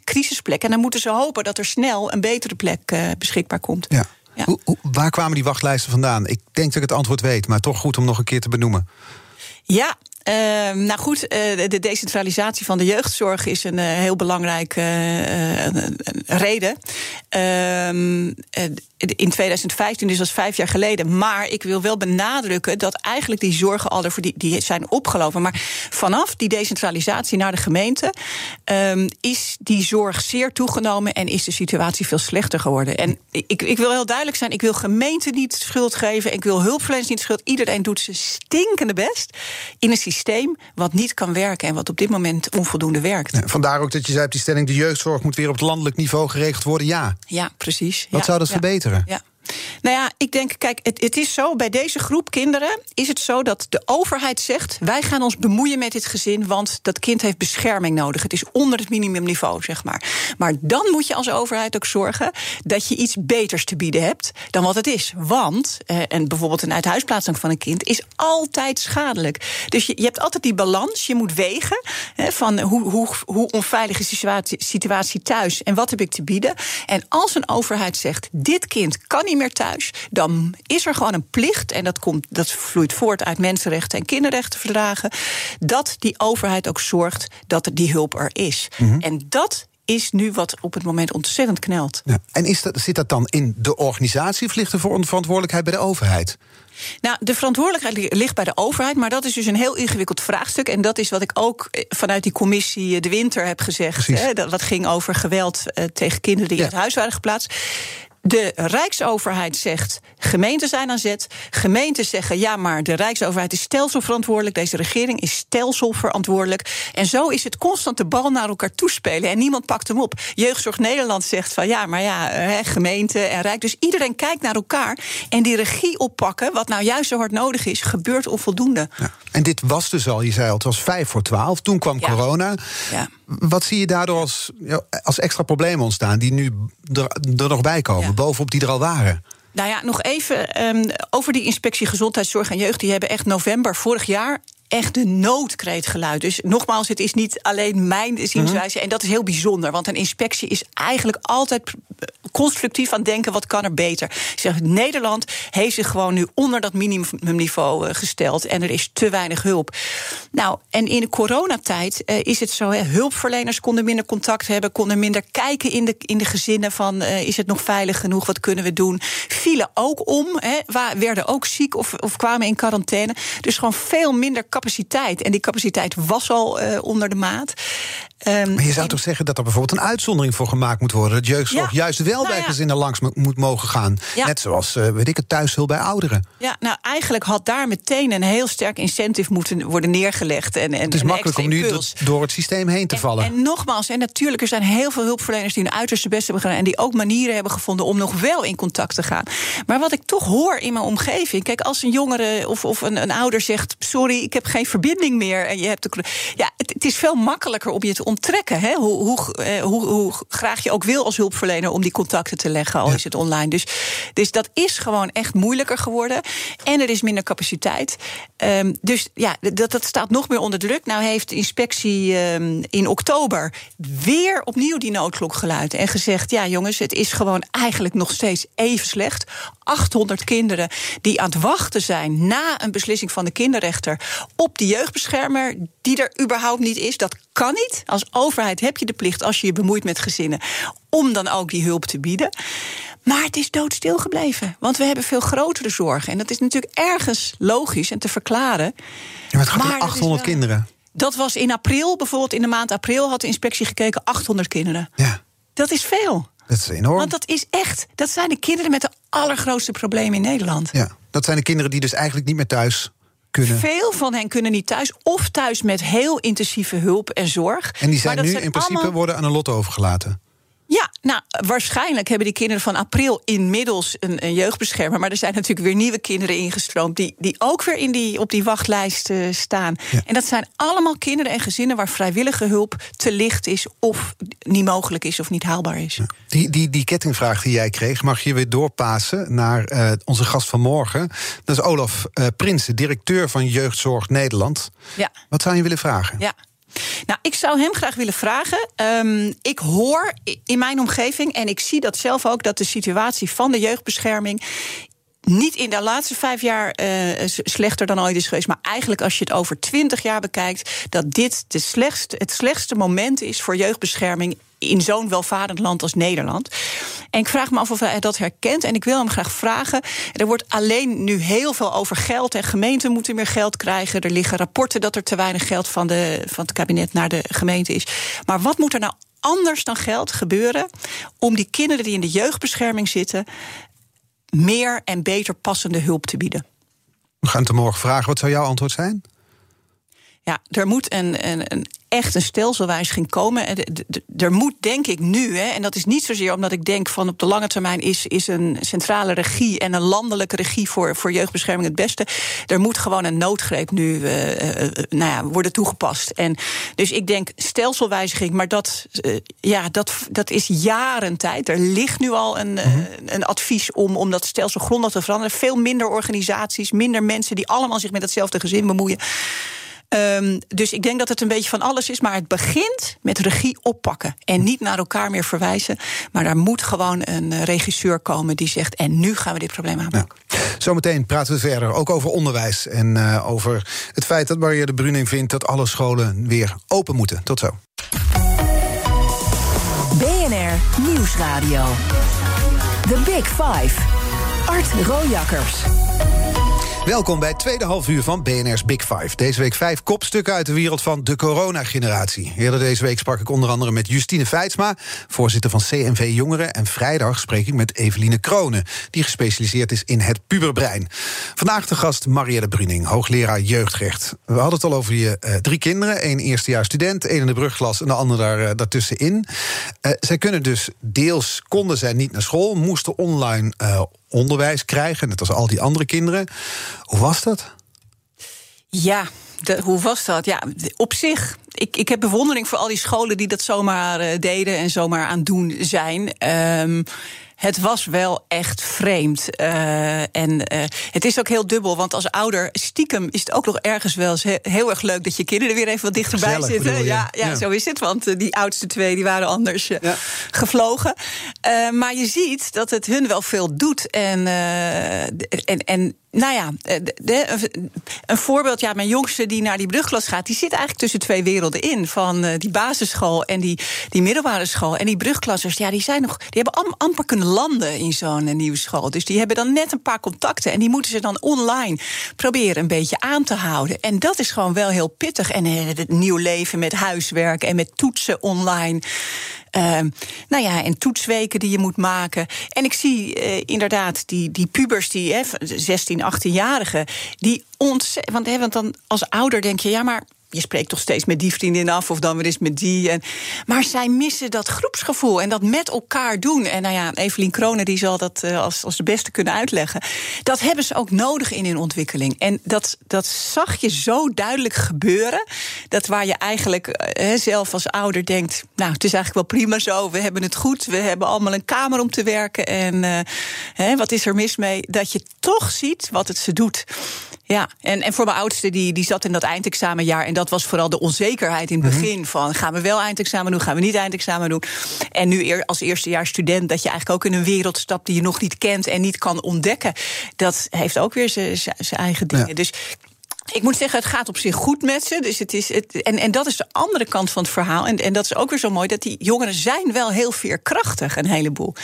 Speaker 2: En dan moeten ze hopen dat er snel een betere plek eh, beschikbaar komt.
Speaker 1: Ja.
Speaker 2: Ja.
Speaker 1: Hoe, hoe- waar kwamen die wachtlijsten vandaan? Ik denk dat ik het antwoord weet, maar toch goed om nog een keer te benoemen.
Speaker 2: Ja, ehm, nou goed, eh, de- de decentralisatie van de jeugdzorg is een eh, heel belangrijke eh, reden. Ehm, eh, in 2015, dus dat is vijf jaar geleden. Maar ik wil wel benadrukken dat eigenlijk die zorgen al ervoor die, die zijn opgelopen. Maar vanaf die decentralisatie naar de gemeente ehm, is die zorg zeer toegenomen en is de situatie veel slechter geworden. En ik, ik wil heel duidelijk zijn: ik wil gemeenten niet schuld geven, ik wil hulpverleners niet schuld. Iedereen doet zijn stinkende best in een systeem wat niet kan werken en wat op dit moment onvoldoende werkt.
Speaker 1: Ja, vandaar ook dat je zei op die stelling... de jeugdzorg moet weer op het landelijk niveau geregeld worden. Ja,
Speaker 2: Ja, precies.
Speaker 1: wat
Speaker 2: Ja,
Speaker 1: zou dat
Speaker 2: ja.
Speaker 1: verbeteren?
Speaker 2: Ja. Nou ja, ik denk, kijk, het, het, is zo, bij deze groep kinderen is het zo dat de overheid zegt: wij gaan ons bemoeien met dit gezin, want dat kind heeft bescherming nodig. Het is onder het minimumniveau, zeg maar. Maar dan moet je als overheid ook zorgen dat je iets beters te bieden hebt dan wat het is. Want, eh, en bijvoorbeeld een uithuisplaatsing van een kind is altijd schadelijk. Dus je, je hebt altijd die balans, je moet wegen hè, van hoe, hoe, hoe onveilig is die situatie, situatie thuis en wat heb ik te bieden. En als een overheid zegt: dit kind kan niet meer thuis, dan is er gewoon een plicht, en dat, komt, dat vloeit voort uit mensenrechten en kinderrechtenverdragen, dat die overheid ook zorgt dat die hulp er is.
Speaker 1: Mhm.
Speaker 2: En dat is nu wat op het moment ontzettend knelt.
Speaker 1: Ja. En is dat, zit dat dan in de organisatie of ligt de verantwoordelijkheid bij de overheid?
Speaker 2: Nou, de verantwoordelijkheid ligt bij de overheid, maar dat is dus een heel ingewikkeld vraagstuk. En dat is wat ik ook eh, vanuit die commissie De Winter heb gezegd. Hè, dat, wat ging over geweld eh, tegen kinderen die
Speaker 1: Ja.
Speaker 2: in het huis waren geplaatst. De Rijksoverheid zegt: gemeenten zijn aan zet. Gemeenten zeggen: ja, maar de Rijksoverheid is stelselverantwoordelijk. Deze regering is stelselverantwoordelijk. En zo is het constant de bal naar elkaar toespelen. En niemand pakt hem op. Jeugdzorg Nederland zegt van ja, maar ja, hè, gemeente en Rijk. Dus iedereen kijkt naar elkaar. En die regie oppakken, wat nou juist zo hard nodig is, gebeurt onvoldoende.
Speaker 1: Ja. En dit was dus al, je zei al, het was vijf voor twaalf. Toen kwam
Speaker 2: Ja.
Speaker 1: corona.
Speaker 2: Ja.
Speaker 1: Wat zie je daardoor als, als extra problemen ontstaan... die nu er, er nog bij komen, Bovenop die er al waren?
Speaker 2: Nou ja, nog even ehm, over die inspectie gezondheidszorg en jeugd. Die hebben echt november vorig jaar echt de noodkreet geluid. Dus nogmaals, het is niet alleen mijn zienswijze. En dat is heel bijzonder. Want een inspectie is eigenlijk altijd constructief aan denken... wat kan er beter. Ik zeg, Nederland heeft zich gewoon nu onder dat minimumniveau eh, gesteld. En er is te weinig hulp. Nou, en in de coronatijd eh, is het zo... Hè, hulpverleners konden minder contact hebben... konden minder kijken in de, in de gezinnen van... eh, is het nog veilig genoeg, wat kunnen we doen? Vielen ook om, hè, waar, werden ook ziek of, of kwamen in quarantaine. Dus gewoon veel minder capaciteit. En die capaciteit was al eh, onder de maat. Ehm,
Speaker 1: Maar je zou toch zeggen dat er bijvoorbeeld een uitzondering voor gemaakt moet worden... dat jeugdzorg
Speaker 2: Ja.
Speaker 1: juist wel
Speaker 2: Nou
Speaker 1: bij
Speaker 2: ja.
Speaker 1: gezinnen langs mo- moet mogen gaan.
Speaker 2: Ja.
Speaker 1: Net zoals, eh, weet ik het, thuishulp bij ouderen.
Speaker 2: Ja, nou eigenlijk had daar meteen een heel sterk incentive moeten worden neergelegd. En, en,
Speaker 1: Het is makkelijk om nu door het systeem heen te vallen.
Speaker 2: En, en nogmaals, en natuurlijk, er zijn heel veel hulpverleners die hun uiterste best hebben gedaan. En die ook manieren hebben gevonden om nog wel in contact te gaan. Maar wat ik toch hoor in mijn omgeving. Kijk, als een jongere of, of een, een ouder zegt: Sorry, ik heb geen verbinding meer. En je hebt de, ja, het, het is veel makkelijker om je te onttrekken. Hè? Hoe, hoe, eh, hoe, hoe graag je ook wil als hulpverlener om die contacten te leggen, al is het online. Dus, dus dat is gewoon echt moeilijker geworden. En er is minder capaciteit. Ehm, dus ja, dat, dat staat nog meer onder druk. Nou heeft de inspectie ehm, in oktober weer opnieuw die noodklok geluid. En gezegd: ja, jongens, het is gewoon eigenlijk nog steeds even slecht. 800 kinderen die aan het wachten zijn na een beslissing van de kinderrechter op die jeugdbeschermer, die er überhaupt niet is. Dat kan niet. Als overheid heb je de plicht, als je je bemoeit met gezinnen, om dan ook die hulp te bieden. Maar het is doodstil gebleven. Want we hebben veel grotere zorgen. En dat is natuurlijk ergens logisch en te verklaren.
Speaker 1: Ja, maar het gaat
Speaker 2: Maar
Speaker 1: om
Speaker 2: dat is
Speaker 1: 800
Speaker 2: wel-
Speaker 1: kinderen.
Speaker 2: Dat was in april, bijvoorbeeld in de maand april, had de inspectie gekeken 800 kinderen.
Speaker 1: Ja,
Speaker 2: Dat is veel.
Speaker 1: dat is enorm.
Speaker 2: Want dat is echt, dat zijn de kinderen met de allergrootste problemen in Nederland.
Speaker 1: Ja, dat zijn de kinderen die dus eigenlijk niet meer thuis kunnen.
Speaker 2: Veel van hen kunnen niet thuis of thuis met heel intensieve hulp en zorg.
Speaker 1: En die zijn
Speaker 2: Maar
Speaker 1: nu in principe
Speaker 2: allemaal-
Speaker 1: worden aan een lot overgelaten.
Speaker 2: Nou, waarschijnlijk hebben die kinderen van april inmiddels een, een jeugdbeschermer. Maar er zijn natuurlijk weer nieuwe kinderen ingestroomd. die, die ook weer in die, op die wachtlijst eh, staan.
Speaker 1: Ja.
Speaker 2: En dat zijn allemaal kinderen en gezinnen waar vrijwillige hulp te licht is. of niet mogelijk is of niet haalbaar is.
Speaker 1: Die, die, die kettingvraag die jij kreeg, mag je weer doorpassen naar eh, onze gast van morgen. Dat is Olaf eh, Prinsen, directeur van Jeugdzorg Nederland.
Speaker 2: Ja.
Speaker 1: Wat zou je willen vragen?
Speaker 2: Ja. Nou, ik zou hem graag willen vragen. Ehm, ik hoor in mijn omgeving, en ik zie dat zelf ook, dat de situatie van de jeugdbescherming niet in de laatste vijf jaar eh, slechter dan ooit is geweest. Maar eigenlijk als je het over twintig jaar bekijkt, dat dit de het slechtste moment is voor jeugdbescherming in zo'n welvarend land als Nederland. En ik vraag me af of hij dat herkent. En ik wil hem graag vragen. Er wordt alleen nu heel veel over geld. En gemeenten moeten meer geld krijgen. Er liggen rapporten dat er te weinig geld van, de, van het kabinet naar de gemeente is. Maar wat moet er nou anders dan geld gebeuren om die kinderen die in de jeugdbescherming zitten meer en beter passende hulp te bieden?
Speaker 1: We gaan het morgen vragen. Wat zou jouw antwoord zijn?
Speaker 2: Ja, er moet een, een, een echt een stelselwijziging komen. Er moet, denk ik nu, hè, en dat is niet zozeer omdat ik denk van op de lange termijn is, is een centrale regie en een landelijke regie voor, voor jeugdbescherming het beste. Er moet gewoon een noodgreep nu uh, nou ja, worden toegepast. En dus ik denk stelselwijziging, maar dat, uh, ja, dat, dat is jaren tijd. Er ligt nu al een, uh, een advies om, om dat stelsel grondig te veranderen. Veel minder organisaties, minder mensen die allemaal zich met hetzelfde gezin bemoeien. Um, dus ik denk dat het een beetje van alles is. Maar het begint met regie oppakken. En niet naar elkaar meer verwijzen. Maar daar moet gewoon een eh, regisseur komen die zegt. En nu gaan we dit probleem aanpakken.
Speaker 1: Ja. Zometeen praten we verder. Ook over onderwijs. En uh, over het feit dat Maria de Bruning vindt dat alle scholen weer open moeten. Tot zo.
Speaker 3: BNR Nieuwsradio. The Big Five. Art Rojakkers.
Speaker 1: Welkom bij tweede halfuur van BNR's Big Five. Deze week vijf kopstukken uit de wereld van de coronageneratie. Eerder deze week sprak ik onder andere met Justine Feitsma, voorzitter van CNV Jongeren. En vrijdag spreek ik met Eveline Kronen, die gespecialiseerd is in het puberbrein. Vandaag de gast Marielle Bruning, hoogleraar jeugdrecht. We hadden het al over je uh, drie kinderen: één eerstejaars student, één in de brugklas en de ander daar, uh, daartussenin. Uh, zij kunnen dus deels, konden zij niet naar school, moesten online onderwijs krijgen, net als al die andere kinderen. Hoe was dat?
Speaker 2: Ja, hoe was dat? Ja, op zich. Ik, ik heb bewondering voor al die scholen die dat zomaar uh, deden en zomaar aan doen zijn. Um, het was wel echt vreemd. Uh, en uh, het is ook heel dubbel, want als ouder, stiekem is het ook nog ergens wel eens heel erg leuk dat je kinderen weer even wat dichterbij
Speaker 1: Gezellig,
Speaker 2: zitten. Ja, ja,
Speaker 1: Ja.
Speaker 2: zo is het, want uh, die oudste twee die waren anders
Speaker 1: Ja.
Speaker 2: gevlogen. Maar je ziet dat het hun wel veel doet. En, en, en nou ja, de, een voorbeeld. Ja, mijn jongste die naar die brugklas gaat, die zit eigenlijk tussen twee werelden in. Van uh, die basisschool en die, die middelbare school. En die brugklassers, ja, die zijn nog. Die hebben am, amper kunnen landen in zo'n uh, nieuwe school. Dus die hebben dan net een paar contacten. En die moeten ze dan online proberen een beetje aan te houden. En dat is gewoon wel heel pittig. En het nieuw leven met huiswerk en met toetsen online. Uh, nou ja, en toetsweken die je moet maken. En ik zie inderdaad die, die pubers, die hè, 16, 18-jarigen, die ontzettend. Want, want dan als ouder denk je, ja, maar je spreekt toch steeds met die vriendin af of dan weer eens met die. En, maar zij missen dat groepsgevoel en dat met elkaar doen. En nou ja, Evelien Kronen die zal dat uh, als, als de beste kunnen uitleggen. Dat hebben ze ook nodig in hun ontwikkeling. En dat, dat zag je zo duidelijk gebeuren. Dat waar je eigenlijk uh, zelf als ouder denkt... nou, het is eigenlijk wel prima zo, we hebben het goed... we hebben allemaal een kamer om te werken en hè, wat is er mis mee? Dat je toch ziet wat het ze doet. Ja, en, en voor mijn oudste, die, die zat in dat eindexamenjaar. En dat was vooral de onzekerheid in het begin. Mm-hmm. Van gaan we wel eindexamen doen, gaan we niet eindexamen doen. En nu eer, als eerstejaars student, dat je eigenlijk ook in een wereld stapt die je nog niet kent en niet kan ontdekken. Dat heeft ook weer zijn eigen dingen. Ja. Dus ik moet zeggen, het gaat op zich goed met ze. Dus het is het, en, en dat is de andere kant van het verhaal. En, en dat is ook weer zo mooi, dat die jongeren zijn wel heel veerkrachtig, een heleboel.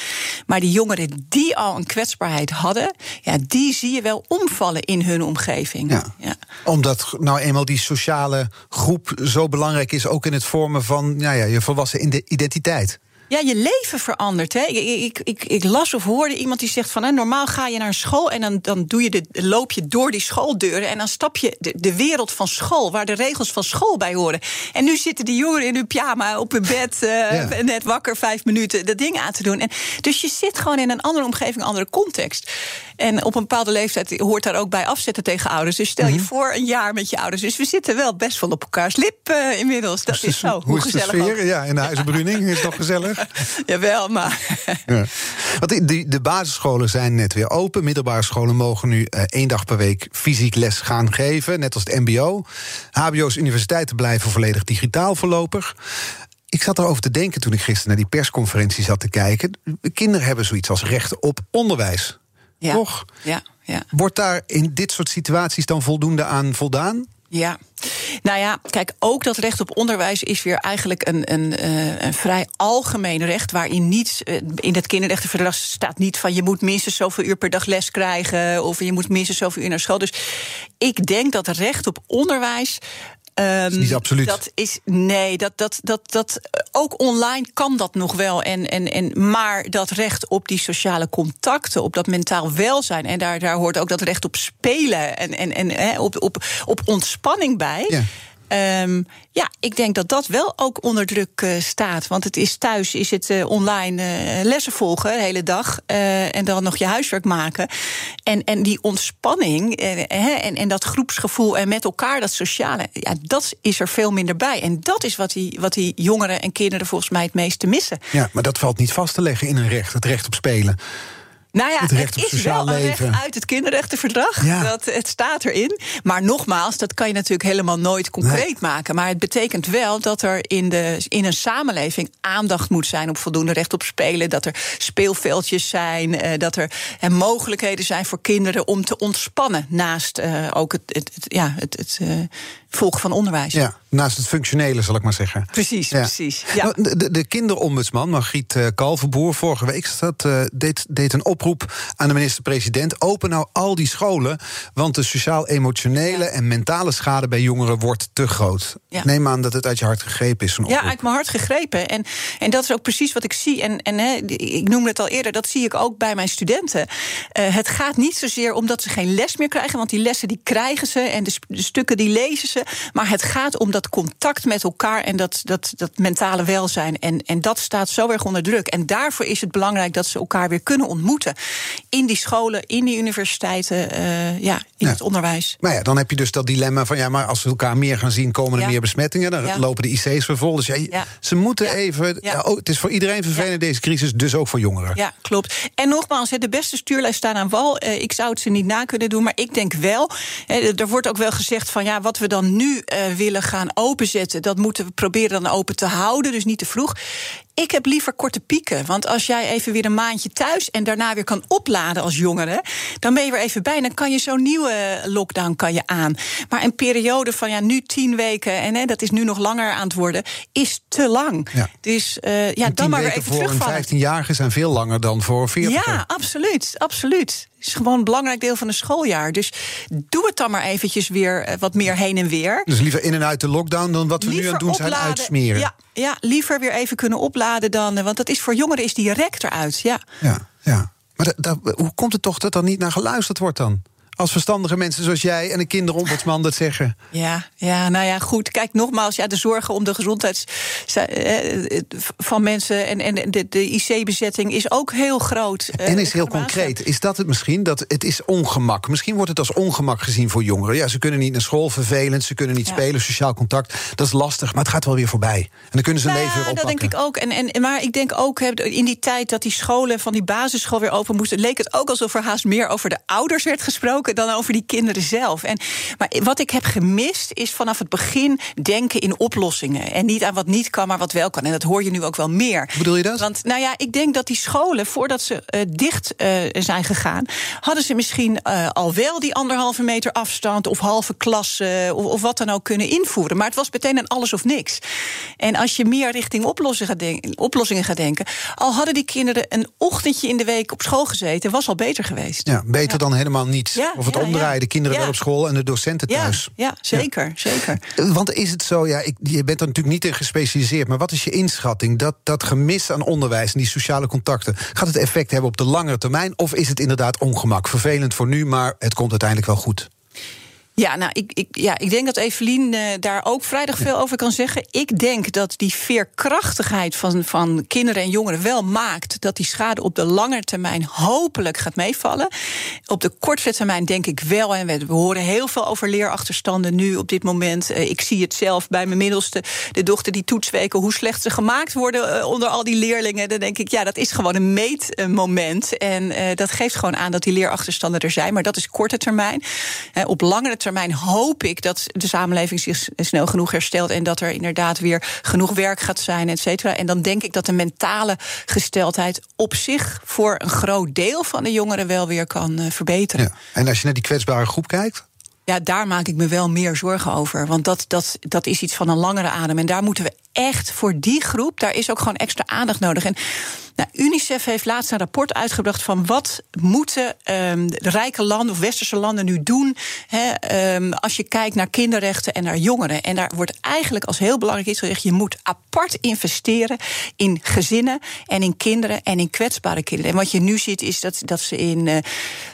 Speaker 2: Maar die jongeren die al een kwetsbaarheid hadden... Ja, die zie je wel omvallen in hun omgeving.
Speaker 1: Ja. Ja. Omdat nou eenmaal die sociale groep zo belangrijk is... ook in het vormen van nou ja, je volwassen identiteit.
Speaker 2: Ja, je leven verandert. Hè? Ik, ik, ik, las of hoorde iemand die zegt van... Hè, normaal ga je naar een school en dan, dan doe je de, loop je door die schooldeuren... en dan stap je de, de wereld van school, waar de regels van school bij horen. En nu zitten die jongeren in hun pyjama op hun bed... Uh, ja. net wakker, vijf minuten, dat ding aan te doen. En, dus je zit gewoon in een andere omgeving, een andere context. En op een bepaalde leeftijd hoort daar ook bij afzetten tegen ouders. Dus stel je mm -hmm. voor een jaar met je ouders. Dus we zitten wel best wel op elkaars lip uh, inmiddels. Dat is zo.
Speaker 1: Hoe, hoe is
Speaker 2: gezellig
Speaker 1: de sfeer?
Speaker 2: Ook.
Speaker 1: Ja, in de is toch gezellig?
Speaker 2: Jawel, maar.
Speaker 1: ja. Want die, de basisscholen zijn net weer open. Middelbare scholen mogen nu uh, één dag per week fysiek les gaan geven. Net als het MBO. HBO's universiteiten blijven volledig digitaal voorlopig. Ik zat erover te denken toen ik gisteren naar die persconferentie zat te kijken. Kinderen hebben zoiets als recht op onderwijs.
Speaker 2: Ja.
Speaker 1: Toch?
Speaker 2: Ja, ja.
Speaker 1: Wordt daar in dit soort situaties dan voldoende aan voldaan?
Speaker 2: Ja, nou ja, kijk, ook dat recht op onderwijs is weer eigenlijk een, een, uh, een vrij algemeen recht. Waarin niet, uh, in het kinderrechtenverdrag staat niet van je moet minstens zoveel uur per dag les krijgen. of je moet minstens zoveel uur naar school. Dus ik denk dat recht op onderwijs
Speaker 1: Um, is niet absoluut.
Speaker 2: Dat is nee, dat, dat, dat, dat ook online kan dat nog wel. En, en, en, maar dat recht op die sociale contacten, op dat mentaal welzijn. En daar, daar hoort ook dat recht op spelen en, en, en hè, op, op, op ontspanning bij.
Speaker 1: Ja.
Speaker 2: Ehm, ja, ik denk dat dat wel ook onder druk uh, staat. Want het is thuis is het uh, online uh, lessen volgen de hele dag. en dan nog je huiswerk maken. En, en die ontspanning en, en dat groepsgevoel en met elkaar dat sociale. Ja, dat is er veel minder bij. En dat is wat die, wat die jongeren en kinderen volgens mij het meeste missen.
Speaker 1: Ja, maar dat valt niet vast te leggen in een recht. Het recht op spelen.
Speaker 2: Nou ja, het, het is wel een recht uit het kinderrechtenverdrag. Ja. Dat, het staat erin. Maar nogmaals, dat kan je natuurlijk helemaal nooit concreet maken. Maar het betekent wel dat er in, de, in een samenleving aandacht moet zijn op voldoende recht op spelen. Dat er speelveldjes zijn. Eh, dat er en mogelijkheden zijn voor kinderen om te ontspannen. Naast uh, ook het, het, het, ja, het, het uh, volgen van onderwijs.
Speaker 1: Ja, naast het functionele, zal ik maar zeggen.
Speaker 2: Precies, precies. Ja.
Speaker 1: Nou, de, de, de kinderombudsman, Margriet uh, Kalverboer, vorige week dat, uh, deed, deed een oproep aan de minister-president. Open nou al die scholen, want de sociaal-emotionele ja. en mentale schade bij jongeren wordt te groot. Neem aan dat het uit je hart gegrepen is.
Speaker 2: Ja, uit mijn hart gegrepen. En, en dat is ook precies wat ik zie. En, en ik noemde het al eerder, dat zie ik ook bij mijn studenten. Uh, het gaat niet zozeer omdat ze geen les meer krijgen, want die lessen die krijgen ze en de, de stukken die lezen ze. Maar het gaat om dat contact met elkaar en dat, dat, dat mentale welzijn. En, en dat staat zo erg onder druk. En daarvoor is het belangrijk dat ze elkaar weer kunnen ontmoeten. In die scholen, in die universiteiten, uh, ja, in ja. het onderwijs.
Speaker 1: Maar ja, dan heb je dus dat dilemma van ja, maar als we elkaar meer gaan zien, komen er ja. meer besmettingen. Dan ja. lopen de IC's vol. Dus ja, ze moeten even. Oh, het is voor iedereen vervelend deze crisis, dus ook voor jongeren.
Speaker 2: Ja, klopt. En nogmaals, de beste stuurlijst staan aan wal. Uh, ik zou het ze niet na kunnen doen, maar ik denk wel. er wordt ook wel gezegd van ja, wat we dan nu willen gaan openzetten, dat moeten we proberen dan open te houden, dus niet te vroeg. Ik heb liever korte pieken. Want als jij even weer een maandje thuis en daarna weer kan opladen als jongere, dan ben je weer even bij. Dan kan je zo'n nieuwe lockdown kan je aan. Maar een periode van ja, nu tien weken en hè, dat is nu nog langer aan het worden, is te lang. Ja. Dus uh, ja, dan maar weer even
Speaker 1: voor een 15-jarige zijn veel langer dan voor 40
Speaker 2: Ja, absoluut, absoluut. Het is gewoon een belangrijk deel van een schooljaar. Dus doe het dan maar eventjes weer uh, wat meer heen en weer.
Speaker 1: Dus liever in en uit de lockdown dan wat we liever nu aan het doen opladen, zijn uitsmeren.
Speaker 2: Ja, ja, liever weer even kunnen opladen dan. Want dat is voor jongeren is direct eruit. Ja,
Speaker 1: ja. ja. Maar hoe komt het toch dat er niet naar geluisterd wordt dan? Als verstandige mensen zoals jij en een kinderombudsman dat zeggen.
Speaker 2: Ja, ja, nou ja, goed. Kijk, nogmaals, ja, de zorgen om de gezondheid eh, van mensen en, en de, de IC-bezetting is ook heel groot.
Speaker 1: Eh, en is heel concreet. Is dat het misschien? Dat het is ongemak. Misschien wordt het als ongemak gezien voor jongeren. Ja, ze kunnen niet naar school, vervelend, ze kunnen niet ja. spelen, sociaal contact. Dat is lastig, maar het gaat wel weer voorbij. En dan kunnen ze
Speaker 2: nou,
Speaker 1: leven weer oppakken.
Speaker 2: Dat denk ik ook. En, en, maar ik denk ook, in die tijd dat die scholen van die basisschool weer open moesten, leek het ook alsof er haast meer over de ouders werd gesproken dan over die kinderen zelf. En, maar wat ik heb gemist is vanaf het begin denken in oplossingen. En niet aan wat niet kan, maar wat wel kan. En dat hoor je nu ook wel meer.
Speaker 1: Hoe bedoel je dat?
Speaker 2: Want nou ja, ik denk dat die scholen, voordat ze uh, dicht uh, zijn gegaan, hadden ze misschien uh, al wel die anderhalve meter afstand of halve klas of, of, wat dan ook kunnen invoeren. Maar het was meteen een alles of niks. En als je meer richting oplossingen gaat, denken, oplossingen gaat denken, al hadden die kinderen een ochtendje in de week op school gezeten, was al beter geweest.
Speaker 1: Ja, beter ja. dan helemaal niets. Ja, of het omdraaien, de kinderen wel op school en de docenten thuis.
Speaker 2: Ja, zeker, zeker.
Speaker 1: Want is het zo, ja, ik, je bent er natuurlijk niet in gespecialiseerd, maar wat is je inschatting? Dat, dat gemis aan onderwijs en die sociale contacten, gaat het effect hebben op de langere termijn? Of is het inderdaad ongemak? Vervelend voor nu, maar het komt uiteindelijk wel goed.
Speaker 2: Ja, nou, ik, ik, ja, ik denk dat Evelien uh, daar ook vrijdag veel over kan zeggen. Ik denk dat die veerkrachtigheid van, van kinderen en jongeren wel maakt dat die schade op de lange termijn hopelijk gaat meevallen. Op de korte termijn denk ik wel. En we, horen heel veel over leerachterstanden nu op dit moment. Uh, ik zie het zelf bij mijn middelste, de dochter die toetsweken, hoe slecht ze gemaakt worden uh, onder al die leerlingen. Dan denk ik, ja, dat is gewoon een meetmoment. En dat geeft gewoon aan dat die leerachterstanden er zijn. Maar dat is korte termijn. op langere termijn termijn hoop ik dat de samenleving zich snel genoeg herstelt en dat er inderdaad weer genoeg werk gaat zijn, et cetera. En dan denk ik dat de mentale gesteldheid op zich voor een groot deel van de jongeren wel weer kan uh, verbeteren. Ja.
Speaker 1: En als je naar die kwetsbare groep kijkt?
Speaker 2: Ja, daar maak ik me wel meer zorgen over. Want dat, dat, dat is iets van een langere adem. En daar moeten we echt voor die groep, daar is ook gewoon extra aandacht nodig. En nou, UNICEF heeft laatst een rapport uitgebracht van wat moeten um, de rijke landen of westerse landen nu doen um, als je kijkt naar kinderrechten en naar jongeren. En daar wordt eigenlijk als heel belangrijk iets gezegd: je moet apart investeren in gezinnen en in kinderen en in kwetsbare kinderen. En wat je nu ziet is dat, dat ze in uh,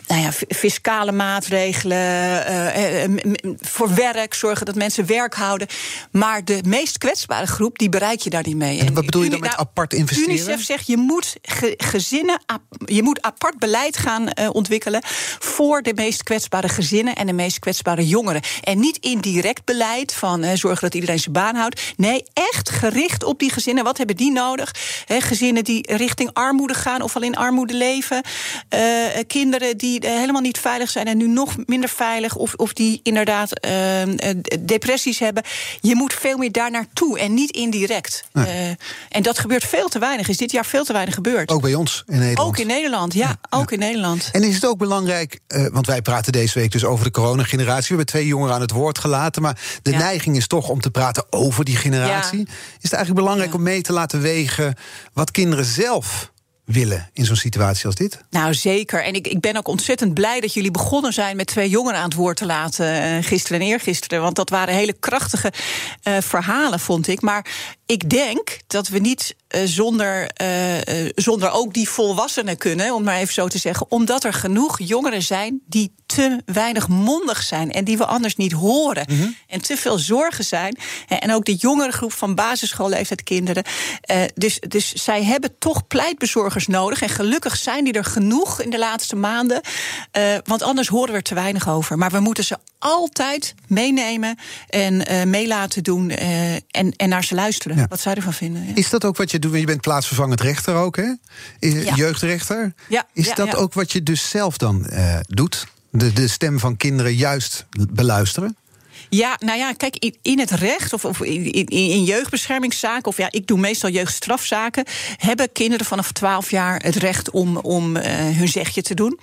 Speaker 2: nou ja, fiscale maatregelen uh, uh, voor werk zorgen dat mensen werk houden. Maar de meest kwetsbare groep, die bereik je daar niet mee.
Speaker 1: En wat bedoel je dan met nou, apart investeren?
Speaker 2: UNICEF zegt je moet moet gezinnen, je moet apart beleid gaan uh, ontwikkelen voor de meest kwetsbare gezinnen en de meest kwetsbare jongeren. En niet indirect beleid van uh, zorgen dat iedereen zijn baan houdt. Nee, echt gericht op die gezinnen. Wat hebben die nodig? He, gezinnen die richting armoede gaan of al in armoede leven. Uh, kinderen die helemaal niet veilig zijn en nu nog minder veilig. Of, of die inderdaad depressies hebben. Je moet veel meer daar naartoe en niet indirect. Ja. en dat gebeurt veel te weinig. Is dit jaar veel te weinig gebeurt.
Speaker 1: Ook bij ons in Nederland.
Speaker 2: Ook in Nederland, ja. ook in Nederland.
Speaker 1: En is het ook belangrijk, uh, want wij praten deze week dus over de coronageneratie. We hebben twee jongeren aan het woord gelaten. Maar de neiging is toch om te praten over die generatie. Is het eigenlijk belangrijk om mee te laten wegen wat kinderen zelf willen in zo'n situatie als dit?
Speaker 2: Nou, zeker. En ik, ik ben ook ontzettend blij dat jullie begonnen zijn met twee jongeren aan het woord te laten. Uh, gisteren en eergisteren. Want dat waren hele krachtige uh, verhalen, vond ik. Maar ik denk dat we niet zonder, zonder ook die volwassenen kunnen, om maar even zo te zeggen. Omdat er genoeg jongeren zijn die te weinig mondig zijn en die we anders niet horen. Mm -hmm. En te veel zorgen zijn. En ook de jongere groep van basisschoolleeftijd kinderen. dus, dus zij hebben toch pleitbezorgers nodig. En gelukkig zijn die er genoeg in de laatste maanden. Want anders horen we er te weinig over. Maar we moeten ze altijd meenemen en uh, mee laten doen. Uh, en, en naar ze luisteren. Ja. Wat zij ervan vinden. Ja.
Speaker 1: Is dat ook wat je doet? Je bent plaatsvervangend rechter ook, hè? Ja. Jeugdrechter.
Speaker 2: Ja.
Speaker 1: Is dat ook wat je dus zelf dan doet? De, de stem van kinderen juist beluisteren?
Speaker 2: Ja, nou ja, kijk, in, het recht of, of in, in, in, jeugdbeschermingszaken, of ja, ik doe meestal jeugdstrafzaken, hebben kinderen vanaf 12 jaar het recht om, om uh, hun zegje te doen.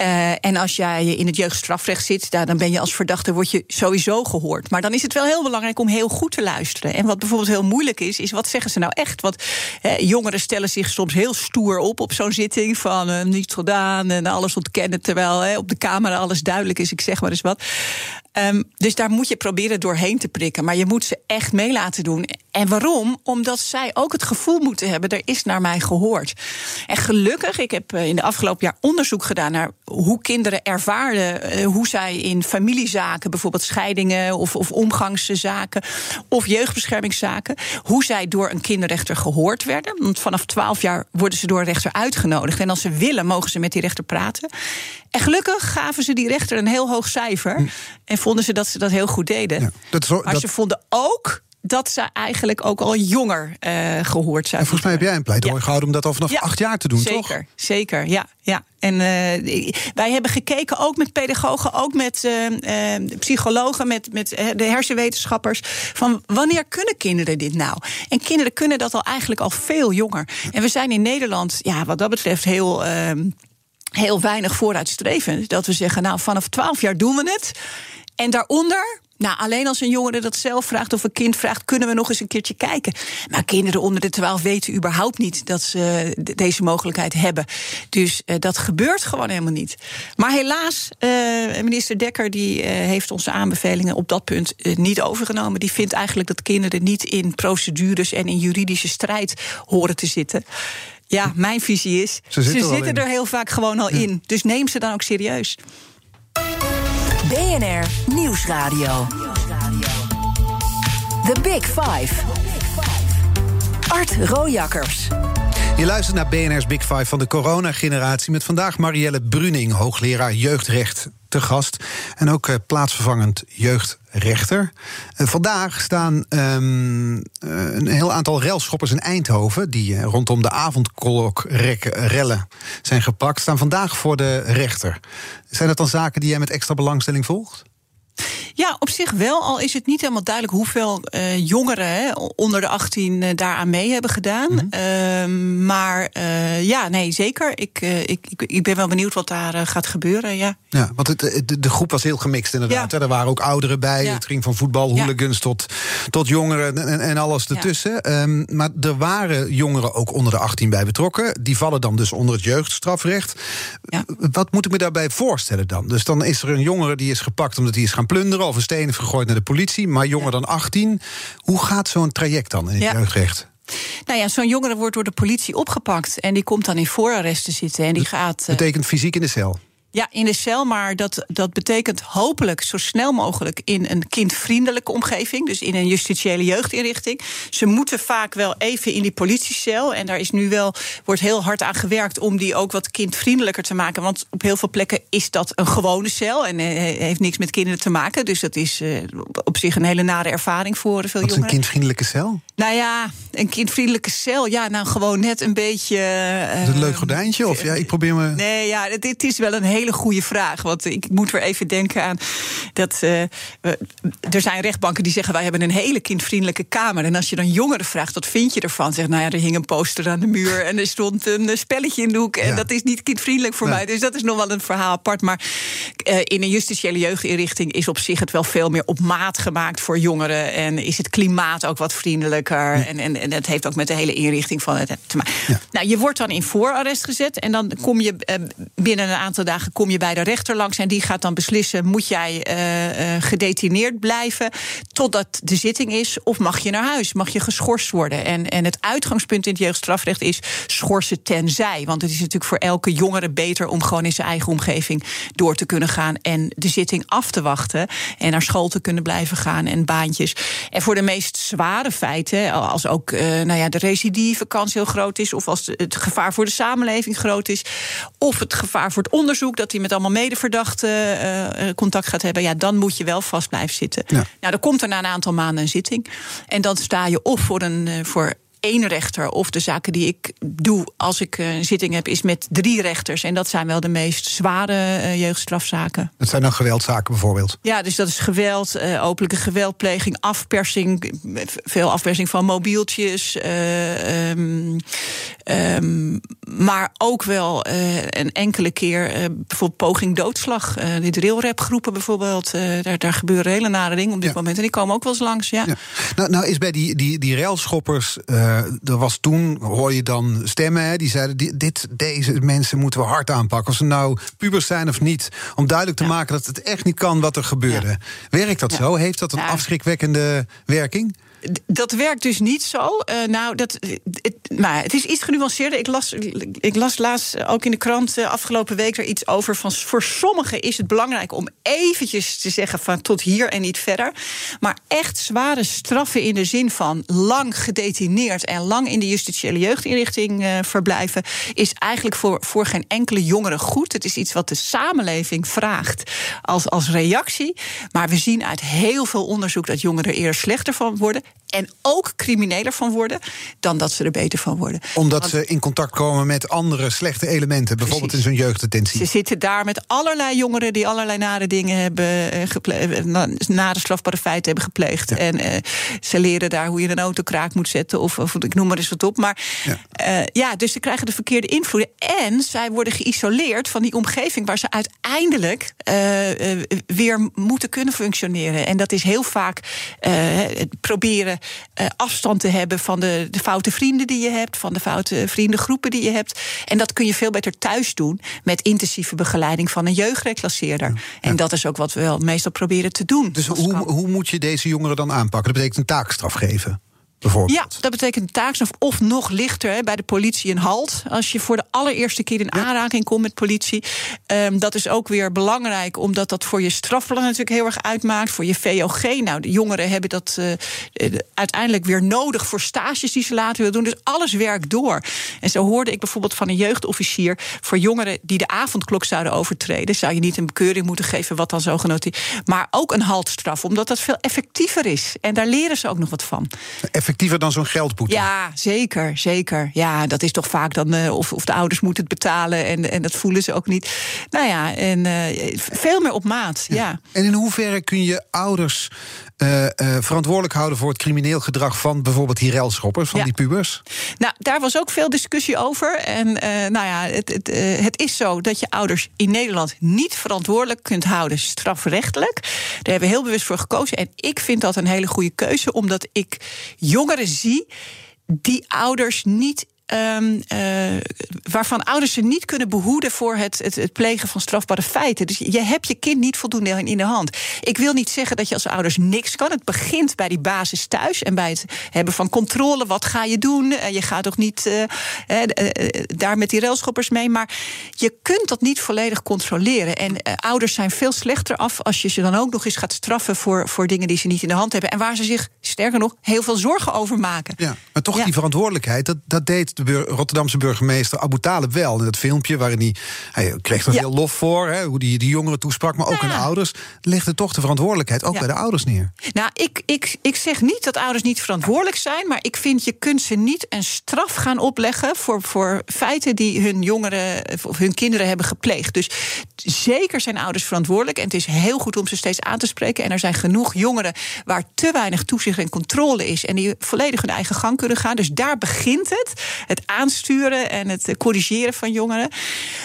Speaker 2: Uh, en als jij in het jeugdstrafrecht zit, daar, dan ben je als verdachte, word je sowieso gehoord. Maar dan is het wel heel belangrijk om heel goed te luisteren. En wat bijvoorbeeld heel moeilijk is, is wat zeggen ze nou echt? Want eh, jongeren stellen zich soms heel stoer op op zo'n zitting van uh, niets gedaan en alles ontkennen, terwijl op de camera alles duidelijk is. Ik zeg maar eens wat. Um, dus daar moet je proberen doorheen te prikken. Maar je moet ze echt mee laten doen. En waarom? Omdat zij ook het gevoel moeten hebben: er is naar mij gehoord. En gelukkig, ik heb eh, in de afgelopen jaar onderzoek gedaan naar hoe kinderen ervaarden. Uh, hoe zij in familiezaken, bijvoorbeeld scheidingen of, of omgangszaken. of jeugdbeschermingszaken. hoe zij door een kinderrechter gehoord werden. Want vanaf 12 jaar worden ze door een rechter uitgenodigd. En als ze willen, mogen ze met die rechter praten. En gelukkig gaven ze die rechter een heel hoog cijfer. Hm. En vonden ze dat ze dat heel goed deden. Ja, dat maar dat... ze vonden ook dat ze eigenlijk ook al jonger uh, gehoord zijn.
Speaker 1: En volgens mij heb jij een pleidooi ja. gehouden om dat al vanaf ja, acht jaar te doen,
Speaker 2: zeker,
Speaker 1: toch?
Speaker 2: Zeker, zeker, ja. ja. En uh, wij hebben gekeken, ook met pedagogen, ook met uh, psychologen, met, met de hersenwetenschappers, van wanneer kunnen kinderen dit nou? En kinderen kunnen dat al eigenlijk al veel jonger. En we zijn in Nederland, ja, wat dat betreft, heel ehm, heel weinig vooruitstrevend. Dat we zeggen, nou, vanaf 12 jaar doen we het. En daaronder. Nou, alleen als een jongere dat zelf vraagt of een kind vraagt, kunnen we nog eens een keertje kijken. Maar kinderen onder de 12 weten überhaupt niet dat ze deze mogelijkheid hebben. Dus uh, dat gebeurt gewoon helemaal niet. Maar helaas, uh, minister Dekker die, uh, heeft onze aanbevelingen op dat punt niet overgenomen. Die vindt eigenlijk dat kinderen niet in procedures en in juridische strijd horen te zitten. Ja, mijn visie is, ze zitten, ze zitten er heel vaak gewoon al ja. in. Dus neem ze dan ook serieus.
Speaker 3: BNR Nieuwsradio. The Big Five. Art Rojakkers.
Speaker 1: Je luistert naar BNR's Big Five van de coronageneratie... met vandaag Marielle Bruning, hoogleraar jeugdrecht, gast. En ook uh, plaatsvervangend jeugdrechter. Uh, vandaag staan um, uh, een heel aantal relschoppers in Eindhoven... die rondom de avondkolk-rellen zijn gepakt... staan vandaag voor de rechter. Zijn dat dan zaken die jij met extra belangstelling volgt?
Speaker 2: Ja, op zich wel. Al is het niet helemaal duidelijk hoeveel uh, jongeren hè, onder de 18 uh, daaraan mee hebben gedaan. Mm -hmm. maar ja, nee, zeker. Ik, ik, ik, ik, ben wel benieuwd wat daar gaat gebeuren. Ja,
Speaker 1: ja want het, de, de groep was heel gemixt inderdaad. Ja. Er waren ook ouderen bij. Ja. Het ging van voetbal, hooligans tot, tot jongeren en, en alles ertussen. Ehm, maar er waren jongeren ook onder de 18 bij betrokken. Die vallen dan dus onder het jeugdstrafrecht. Wat moet ik me daarbij voorstellen dan? Dus dan is er een jongere die is gepakt omdat hij is gaan plunderen... steen heeft gegooid naar de politie, maar jonger dan 18. Hoe gaat zo'n traject dan in het jeugdrecht?
Speaker 2: Nou ja, zo'n jongere wordt door de politie opgepakt... en die komt dan in voorarrest te zitten en die gaat...
Speaker 1: Dat betekent fysiek in de cel?
Speaker 2: Ja, in de cel, maar dat, dat betekent hopelijk zo snel mogelijk in een kindvriendelijke omgeving, dus in een justitiële jeugdinrichting. Ze moeten vaak wel even in die politiecel en daar is nu wel, wordt heel hard aan gewerkt om die ook wat kindvriendelijker te maken. Want op heel veel plekken is dat een gewone cel en heeft niks met kinderen te maken. Dus dat is uh, op zich een hele nare ervaring voor veel
Speaker 1: wat
Speaker 2: jongeren.
Speaker 1: Wat is een kindvriendelijke cel?
Speaker 2: Nou ja, een kindvriendelijke cel, ja, nou gewoon net een beetje. Uh,
Speaker 1: een leuk gordijntje? Of ja, ik probeer me.
Speaker 2: Nee, ja, het is wel een hele goede vraag. Want ik moet weer even denken aan dat uh, er zijn rechtbanken die zeggen wij hebben een hele kindvriendelijke kamer. En als je dan jongeren vraagt, wat vind je ervan? Zeg, nou ja, er hing een poster aan de muur en er stond een eh, spelletje in de hoek. En dat is niet kindvriendelijk voor mij. Dus dat is nog wel een verhaal apart. Maar uh, in een justitiële jeugdinrichting is op zich het wel veel meer op maat gemaakt voor jongeren. En is het klimaat ook wat vriendelijker. En, en, en het heeft ook met de hele inrichting van het te maken. Nou, je wordt dan in voorarrest gezet. En dan kom je binnen een aantal dagen kom je bij de rechter langs en die gaat dan beslissen: moet jij uh, gedetineerd blijven totdat de zitting is, of mag je naar huis? Mag je geschorst worden? En, en het uitgangspunt in het jeugdstrafrecht is schorsen tenzij. Want het is natuurlijk voor elke jongere beter om gewoon in zijn eigen omgeving door te kunnen gaan en de zitting af te wachten en naar school te kunnen blijven gaan en baantjes. En voor de meest zware feiten, als ook uh, nou ja, de recidivekans heel groot is, of als het gevaar voor de samenleving groot is, of het gevaar voor het onderzoek dat hij met allemaal medeverdachten uh, contact gaat hebben, ja, dan moet je wel vast blijven zitten. Ja. Nou, dan komt er na een aantal maanden een zitting. En dan sta je of voor een voor één rechter. Of de zaken die ik doe als ik een zitting heb, is met drie rechters. En dat zijn wel de meest zware uh, jeugdstrafzaken.
Speaker 1: Dat zijn dan geweldzaken bijvoorbeeld?
Speaker 2: Ja, dus dat is geweld, uh, openlijke geweldpleging, afpersing. Veel afpersing van mobieltjes. Uh, um, um, maar ook wel een enkele keer bijvoorbeeld poging doodslag. die drillrapgroepen bijvoorbeeld. daar, daar gebeuren hele nare dingen op dit ja. moment. En die komen ook wel eens langs. Ja. ja.
Speaker 1: Nou, nou is bij die, die, die railschoppers er was toen, hoor je dan stemmen, hè, die zeiden: dit, deze mensen moeten we hard aanpakken. Of ze nou pubers zijn of niet. Om duidelijk te ja. maken dat het echt niet kan wat er gebeurde. Ja. Werkt dat zo? Heeft dat een afschrikwekkende werking?
Speaker 2: Dat werkt dus niet zo. Uh, nou, dat, het, maar het is iets genuanceerder. Ik las, ik las laatst ook in de krant uh, afgelopen week er iets over. Van, voor sommigen is het belangrijk om eventjes te zeggen van tot hier en niet verder. Maar echt zware straffen in de zin van lang gedetineerd en lang in de justitiële jeugdinrichting verblijven, is eigenlijk voor, voor geen enkele jongere goed. Het is iets wat de samenleving vraagt als, als reactie. Maar we zien uit heel veel onderzoek dat jongeren eerder slechter van worden en ook crimineler van worden, dan dat ze er beter van worden.
Speaker 1: Omdat Want, ze in contact komen met andere slechte elementen, bijvoorbeeld precies. in zo'n jeugddetentie.
Speaker 2: Ze zitten daar met allerlei jongeren die allerlei nare dingen hebben gepleegd, nare strafbare feiten hebben gepleegd. Ja. En uh, ze leren daar hoe je een auto kraak moet zetten, of, of ik noem maar eens wat op. Maar ja. Uh, ja, dus ze krijgen de verkeerde invloeden. En zij worden geïsoleerd van die omgeving waar ze uiteindelijk uh, weer moeten kunnen functioneren. En dat is heel vaak proberen uh, afstand te hebben van de, de foute vrienden die je hebt, van de foute vriendengroepen die je hebt. En dat kun je veel beter thuis doen met intensieve begeleiding van een jeugdreclasseerder. Ja. En dat is ook wat we wel meestal proberen te doen.
Speaker 1: Dus hoe, hoe moet je deze jongeren dan aanpakken? Dat betekent een taakstraf geven.
Speaker 2: Ja, dat betekent taakstraf of nog lichter hè, bij de politie een halt. Als je voor de allereerste keer in aanraking komt met politie. Um, dat is ook weer belangrijk, omdat dat voor je strafplan natuurlijk heel erg uitmaakt. Voor je VOG. Nou, de jongeren hebben dat uh, uiteindelijk weer nodig voor stages die ze later willen doen. Dus alles werkt door. En zo hoorde ik bijvoorbeeld van een jeugdofficier. Voor jongeren die de avondklok zouden overtreden, zou je niet een bekeuring moeten geven, wat dan zo genoteerd. Maar ook een haltstraf, omdat dat veel effectiever is. En daar leren ze ook nog wat van.
Speaker 1: Effectiever dan zo'n geldboete.
Speaker 2: Ja, zeker, zeker. Ja, dat is toch vaak dan uh, of, of de ouders moeten het betalen en, en dat voelen ze ook niet. Nou ja, en uh, veel meer op maat. Ja. ja.
Speaker 1: En in hoeverre kun je ouders uh, uh, verantwoordelijk houden voor het crimineel gedrag van bijvoorbeeld die relschoppers, van
Speaker 2: Ja.
Speaker 1: die pubers?
Speaker 2: Nou, daar was ook veel discussie over. En eh, nou ja, het, het, eh, het is zo dat je ouders in Nederland niet verantwoordelijk kunt houden, strafrechtelijk. Daar hebben we heel bewust voor gekozen. En ik vind dat een hele goede keuze, omdat ik jongeren zie die ouders niet. Ehm, eh, waarvan ouders ze niet kunnen behoeden voor het, het, het plegen van strafbare feiten. Dus je hebt je kind niet voldoende in- de hand. Ik wil niet zeggen dat je als ouders niks kan. Het begint bij die basis thuis en bij het hebben van controle. Wat ga je doen? Eh, Je gaat toch niet eh, daar met die railschoppers mee. Maar je kunt dat niet volledig controleren. En ouders zijn veel slechter af als je ze dan ook nog eens gaat straffen voor, voor dingen die ze niet in de hand hebben. En waar ze zich, sterker nog, heel veel zorgen over maken.
Speaker 1: Ja, maar toch
Speaker 2: Ja.
Speaker 1: die verantwoordelijkheid, dat, dat deed de bur- Rotterdamse burgemeester Abu Talib wel. In dat filmpje waarin hij, hij kreeg er
Speaker 2: Ja.
Speaker 1: veel lof voor, hè, hoe die, die jongeren toesprak, maar ook
Speaker 2: Ja.
Speaker 1: aan de ouders. Legde toch de verantwoordelijkheid ook bij de ouders neer.
Speaker 2: Nou, ik, ik, ik zeg niet dat ouders niet verantwoordelijk zijn, maar ik vind je kunt ze niet een straf gaan opleggen voor, voor feiten die hun jongeren of hun kinderen hebben gepleegd. Dus zeker zijn ouders verantwoordelijk en het is heel goed om ze steeds aan te spreken. En er zijn genoeg jongeren waar te weinig toezicht en controle is en die volledig hun eigen gang kunnen gaan. Dus daar begint het: het aansturen en het eh, corrigeren van jongeren.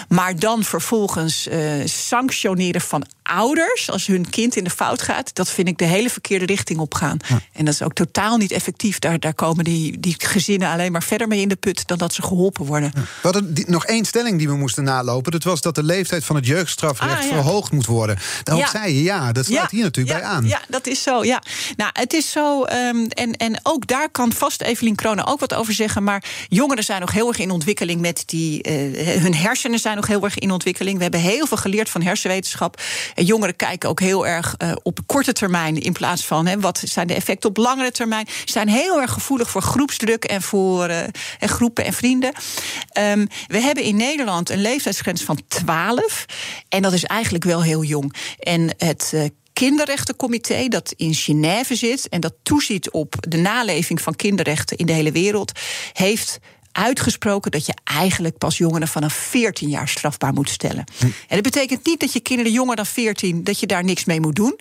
Speaker 2: Maar dan vervolgens eh, sanctioneren van ouders als hun kind in de fout gaat, dat vind ik de hele verkeerde richting op gaan. En dat is ook totaal niet effectief. Daar, daar komen die, die gezinnen alleen maar verder mee in de put dan dat ze geholpen worden.
Speaker 1: We hadden die- nog één stelling die we moesten nalopen. Dat was dat de leeftijd van het jeugdstrafrecht
Speaker 2: Ah, ja.
Speaker 1: verhoogd moet worden. Daarop
Speaker 2: Ja.
Speaker 1: zei je ja, dat sluit hier natuurlijk
Speaker 2: ja,
Speaker 1: bij aan.
Speaker 2: Ja, dat is zo. Ja. Nou, het is zo. ehm, en, en ook daar kan vast Evelien Kronen ook wat over zeggen. Maar jongeren zijn nog heel erg in ontwikkeling met die. eh, hun hersenen zijn nog heel erg in ontwikkeling. We hebben heel veel geleerd van hersenwetenschap. En jongeren kijken ook heel erg eh, op korte termijn. In plaats van wat zijn de effecten op langere termijn. Ze zijn heel erg gevoelig voor groepsdruk en voor eh, en groepen en vrienden. Ehm, we hebben in Nederland een leeftijdsgrens van 12. En dat is eigenlijk wel heel jong. En het. eh, kinderrechtencomité dat in Genève zit en dat toeziet op de naleving van kinderrechten in de hele wereld, heeft uitgesproken dat je eigenlijk pas jongeren vanaf 14 jaar strafbaar moet stellen. En dat betekent niet dat je kinderen jonger dan 14 dat je daar niks mee moet doen,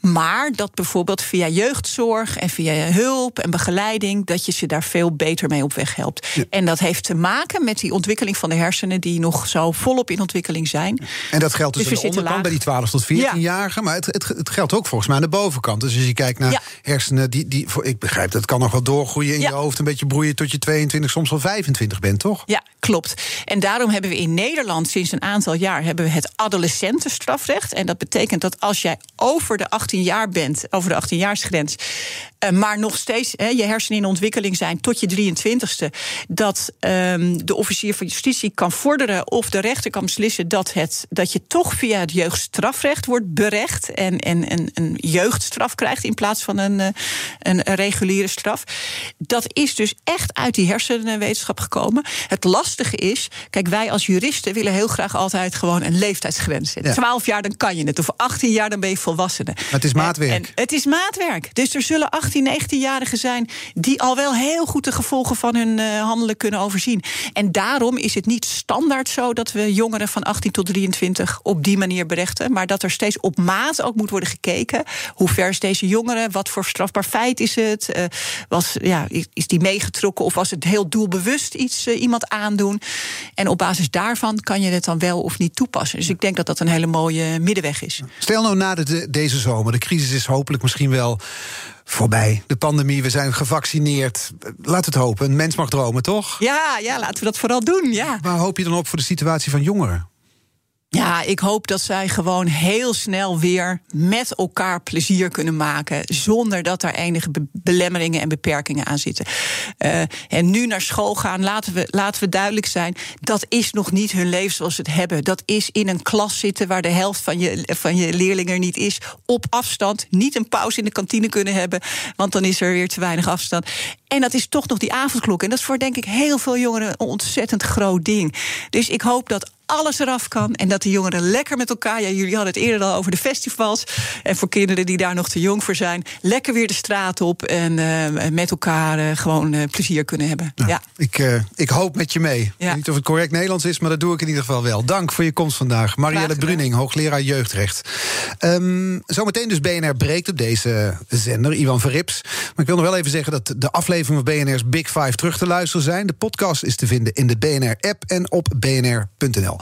Speaker 2: maar dat bijvoorbeeld via jeugdzorg en via hulp en begeleiding dat je ze daar veel beter mee op weg helpt. En dat heeft te maken met die ontwikkeling van de hersenen die nog zo volop in ontwikkeling zijn.
Speaker 1: En dat geldt dus,
Speaker 2: Dus
Speaker 1: aan de onderkant
Speaker 2: laag.
Speaker 1: bij die 12 tot 14-jarigen. Maar het, het, het geldt ook volgens mij aan de bovenkant. Dus als je kijkt naar
Speaker 2: Ja.
Speaker 1: hersenen, die, die, voor, ik begrijp dat kan nog wel doorgroeien in je hoofd. Een beetje broeien tot je 22, soms wel 25 bent, toch?
Speaker 2: Ja, klopt. En daarom hebben we in Nederland sinds een aantal jaar hebben we het adolescentenstrafrecht. En dat betekent dat als jij over de 18 jaar bent, over de 18-jaarsgrens, eh, maar nog steeds hè, je hersenen in ontwikkeling zijn tot je 23ste, dat ehm, de officier van justitie kan vorderen of de rechter kan beslissen dat, het, dat je toch via het jeugdstrafrecht wordt berecht en, en, en een jeugdstraf krijgt in plaats van een, eh, een, een reguliere straf. Dat is dus echt uit die gekomen. Het lastige is, kijk, wij als juristen willen heel graag altijd gewoon een leeftijdsgrens zetten.
Speaker 1: Ja.
Speaker 2: 12 jaar dan kan je het, of 18 jaar dan ben je volwassene. Maar
Speaker 1: het is maatwerk.
Speaker 2: En, het is maatwerk. Dus er zullen 18, 19-jarigen zijn die al wel heel goed de gevolgen van hun eh, handelen kunnen overzien. En daarom is het niet standaard zo dat we jongeren van 18 tot 23 op die manier berechten, maar dat er steeds op maat ook moet worden gekeken. Hoe ver is deze jongere? Wat voor strafbaar feit is het? Eh, was, ja, is- is die meegetrokken of was het heel doelbewust iets eh, iemand aandoen? En op basis daarvan kan je het dan wel of niet toepassen. Dus ik denk dat dat een hele mooie middenweg is.
Speaker 1: Stel nou na de, deze zomer, de crisis is hopelijk misschien wel voorbij. De pandemie, we zijn gevaccineerd. Laat het hopen, een mens mag dromen, toch?
Speaker 2: Ja, ja, laten we dat vooral doen. Ja.
Speaker 1: Waar hoop je dan op voor de situatie van jongeren?
Speaker 2: Ja, ik hoop dat zij gewoon heel snel weer met elkaar plezier kunnen maken. Zonder dat er enige be- belemmeringen en beperkingen aan zitten. Eh, en nu naar school gaan, laten we, laten we duidelijk zijn. Dat is nog niet hun leven zoals ze het hebben. Dat is in een klas zitten waar de helft van je, van je leerlingen er niet is. Op afstand. Niet een pauze in de kantine kunnen hebben. Want dan is er weer te weinig afstand. En dat is toch nog die avondklok. En dat is voor denk ik heel veel jongeren een ontzettend groot ding. Dus ik hoop dat alles eraf kan. En dat de jongeren lekker met elkaar. Ja, jullie hadden het eerder al over de festivals. En voor kinderen die daar nog te jong voor zijn. Lekker weer de straat op. En uh, met elkaar uh, gewoon uh, plezier kunnen hebben.
Speaker 1: Nou,
Speaker 2: ja.
Speaker 1: ik, ik hoop met je mee. Ja. Niet of het correct Nederlands is, maar dat doe ik in ieder geval wel. Dank voor je komst vandaag. Marielle Bruning, hoogleraar jeugdrecht. Um, zometeen dus BNR breekt op deze zender. Ivan Verrips. Maar ik wil nog wel even zeggen dat de afleveringen van BNR's Big Five terug te luisteren zijn. De podcast is te vinden in de BNR-app en op bnr.nl.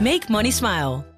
Speaker 5: Make money smile.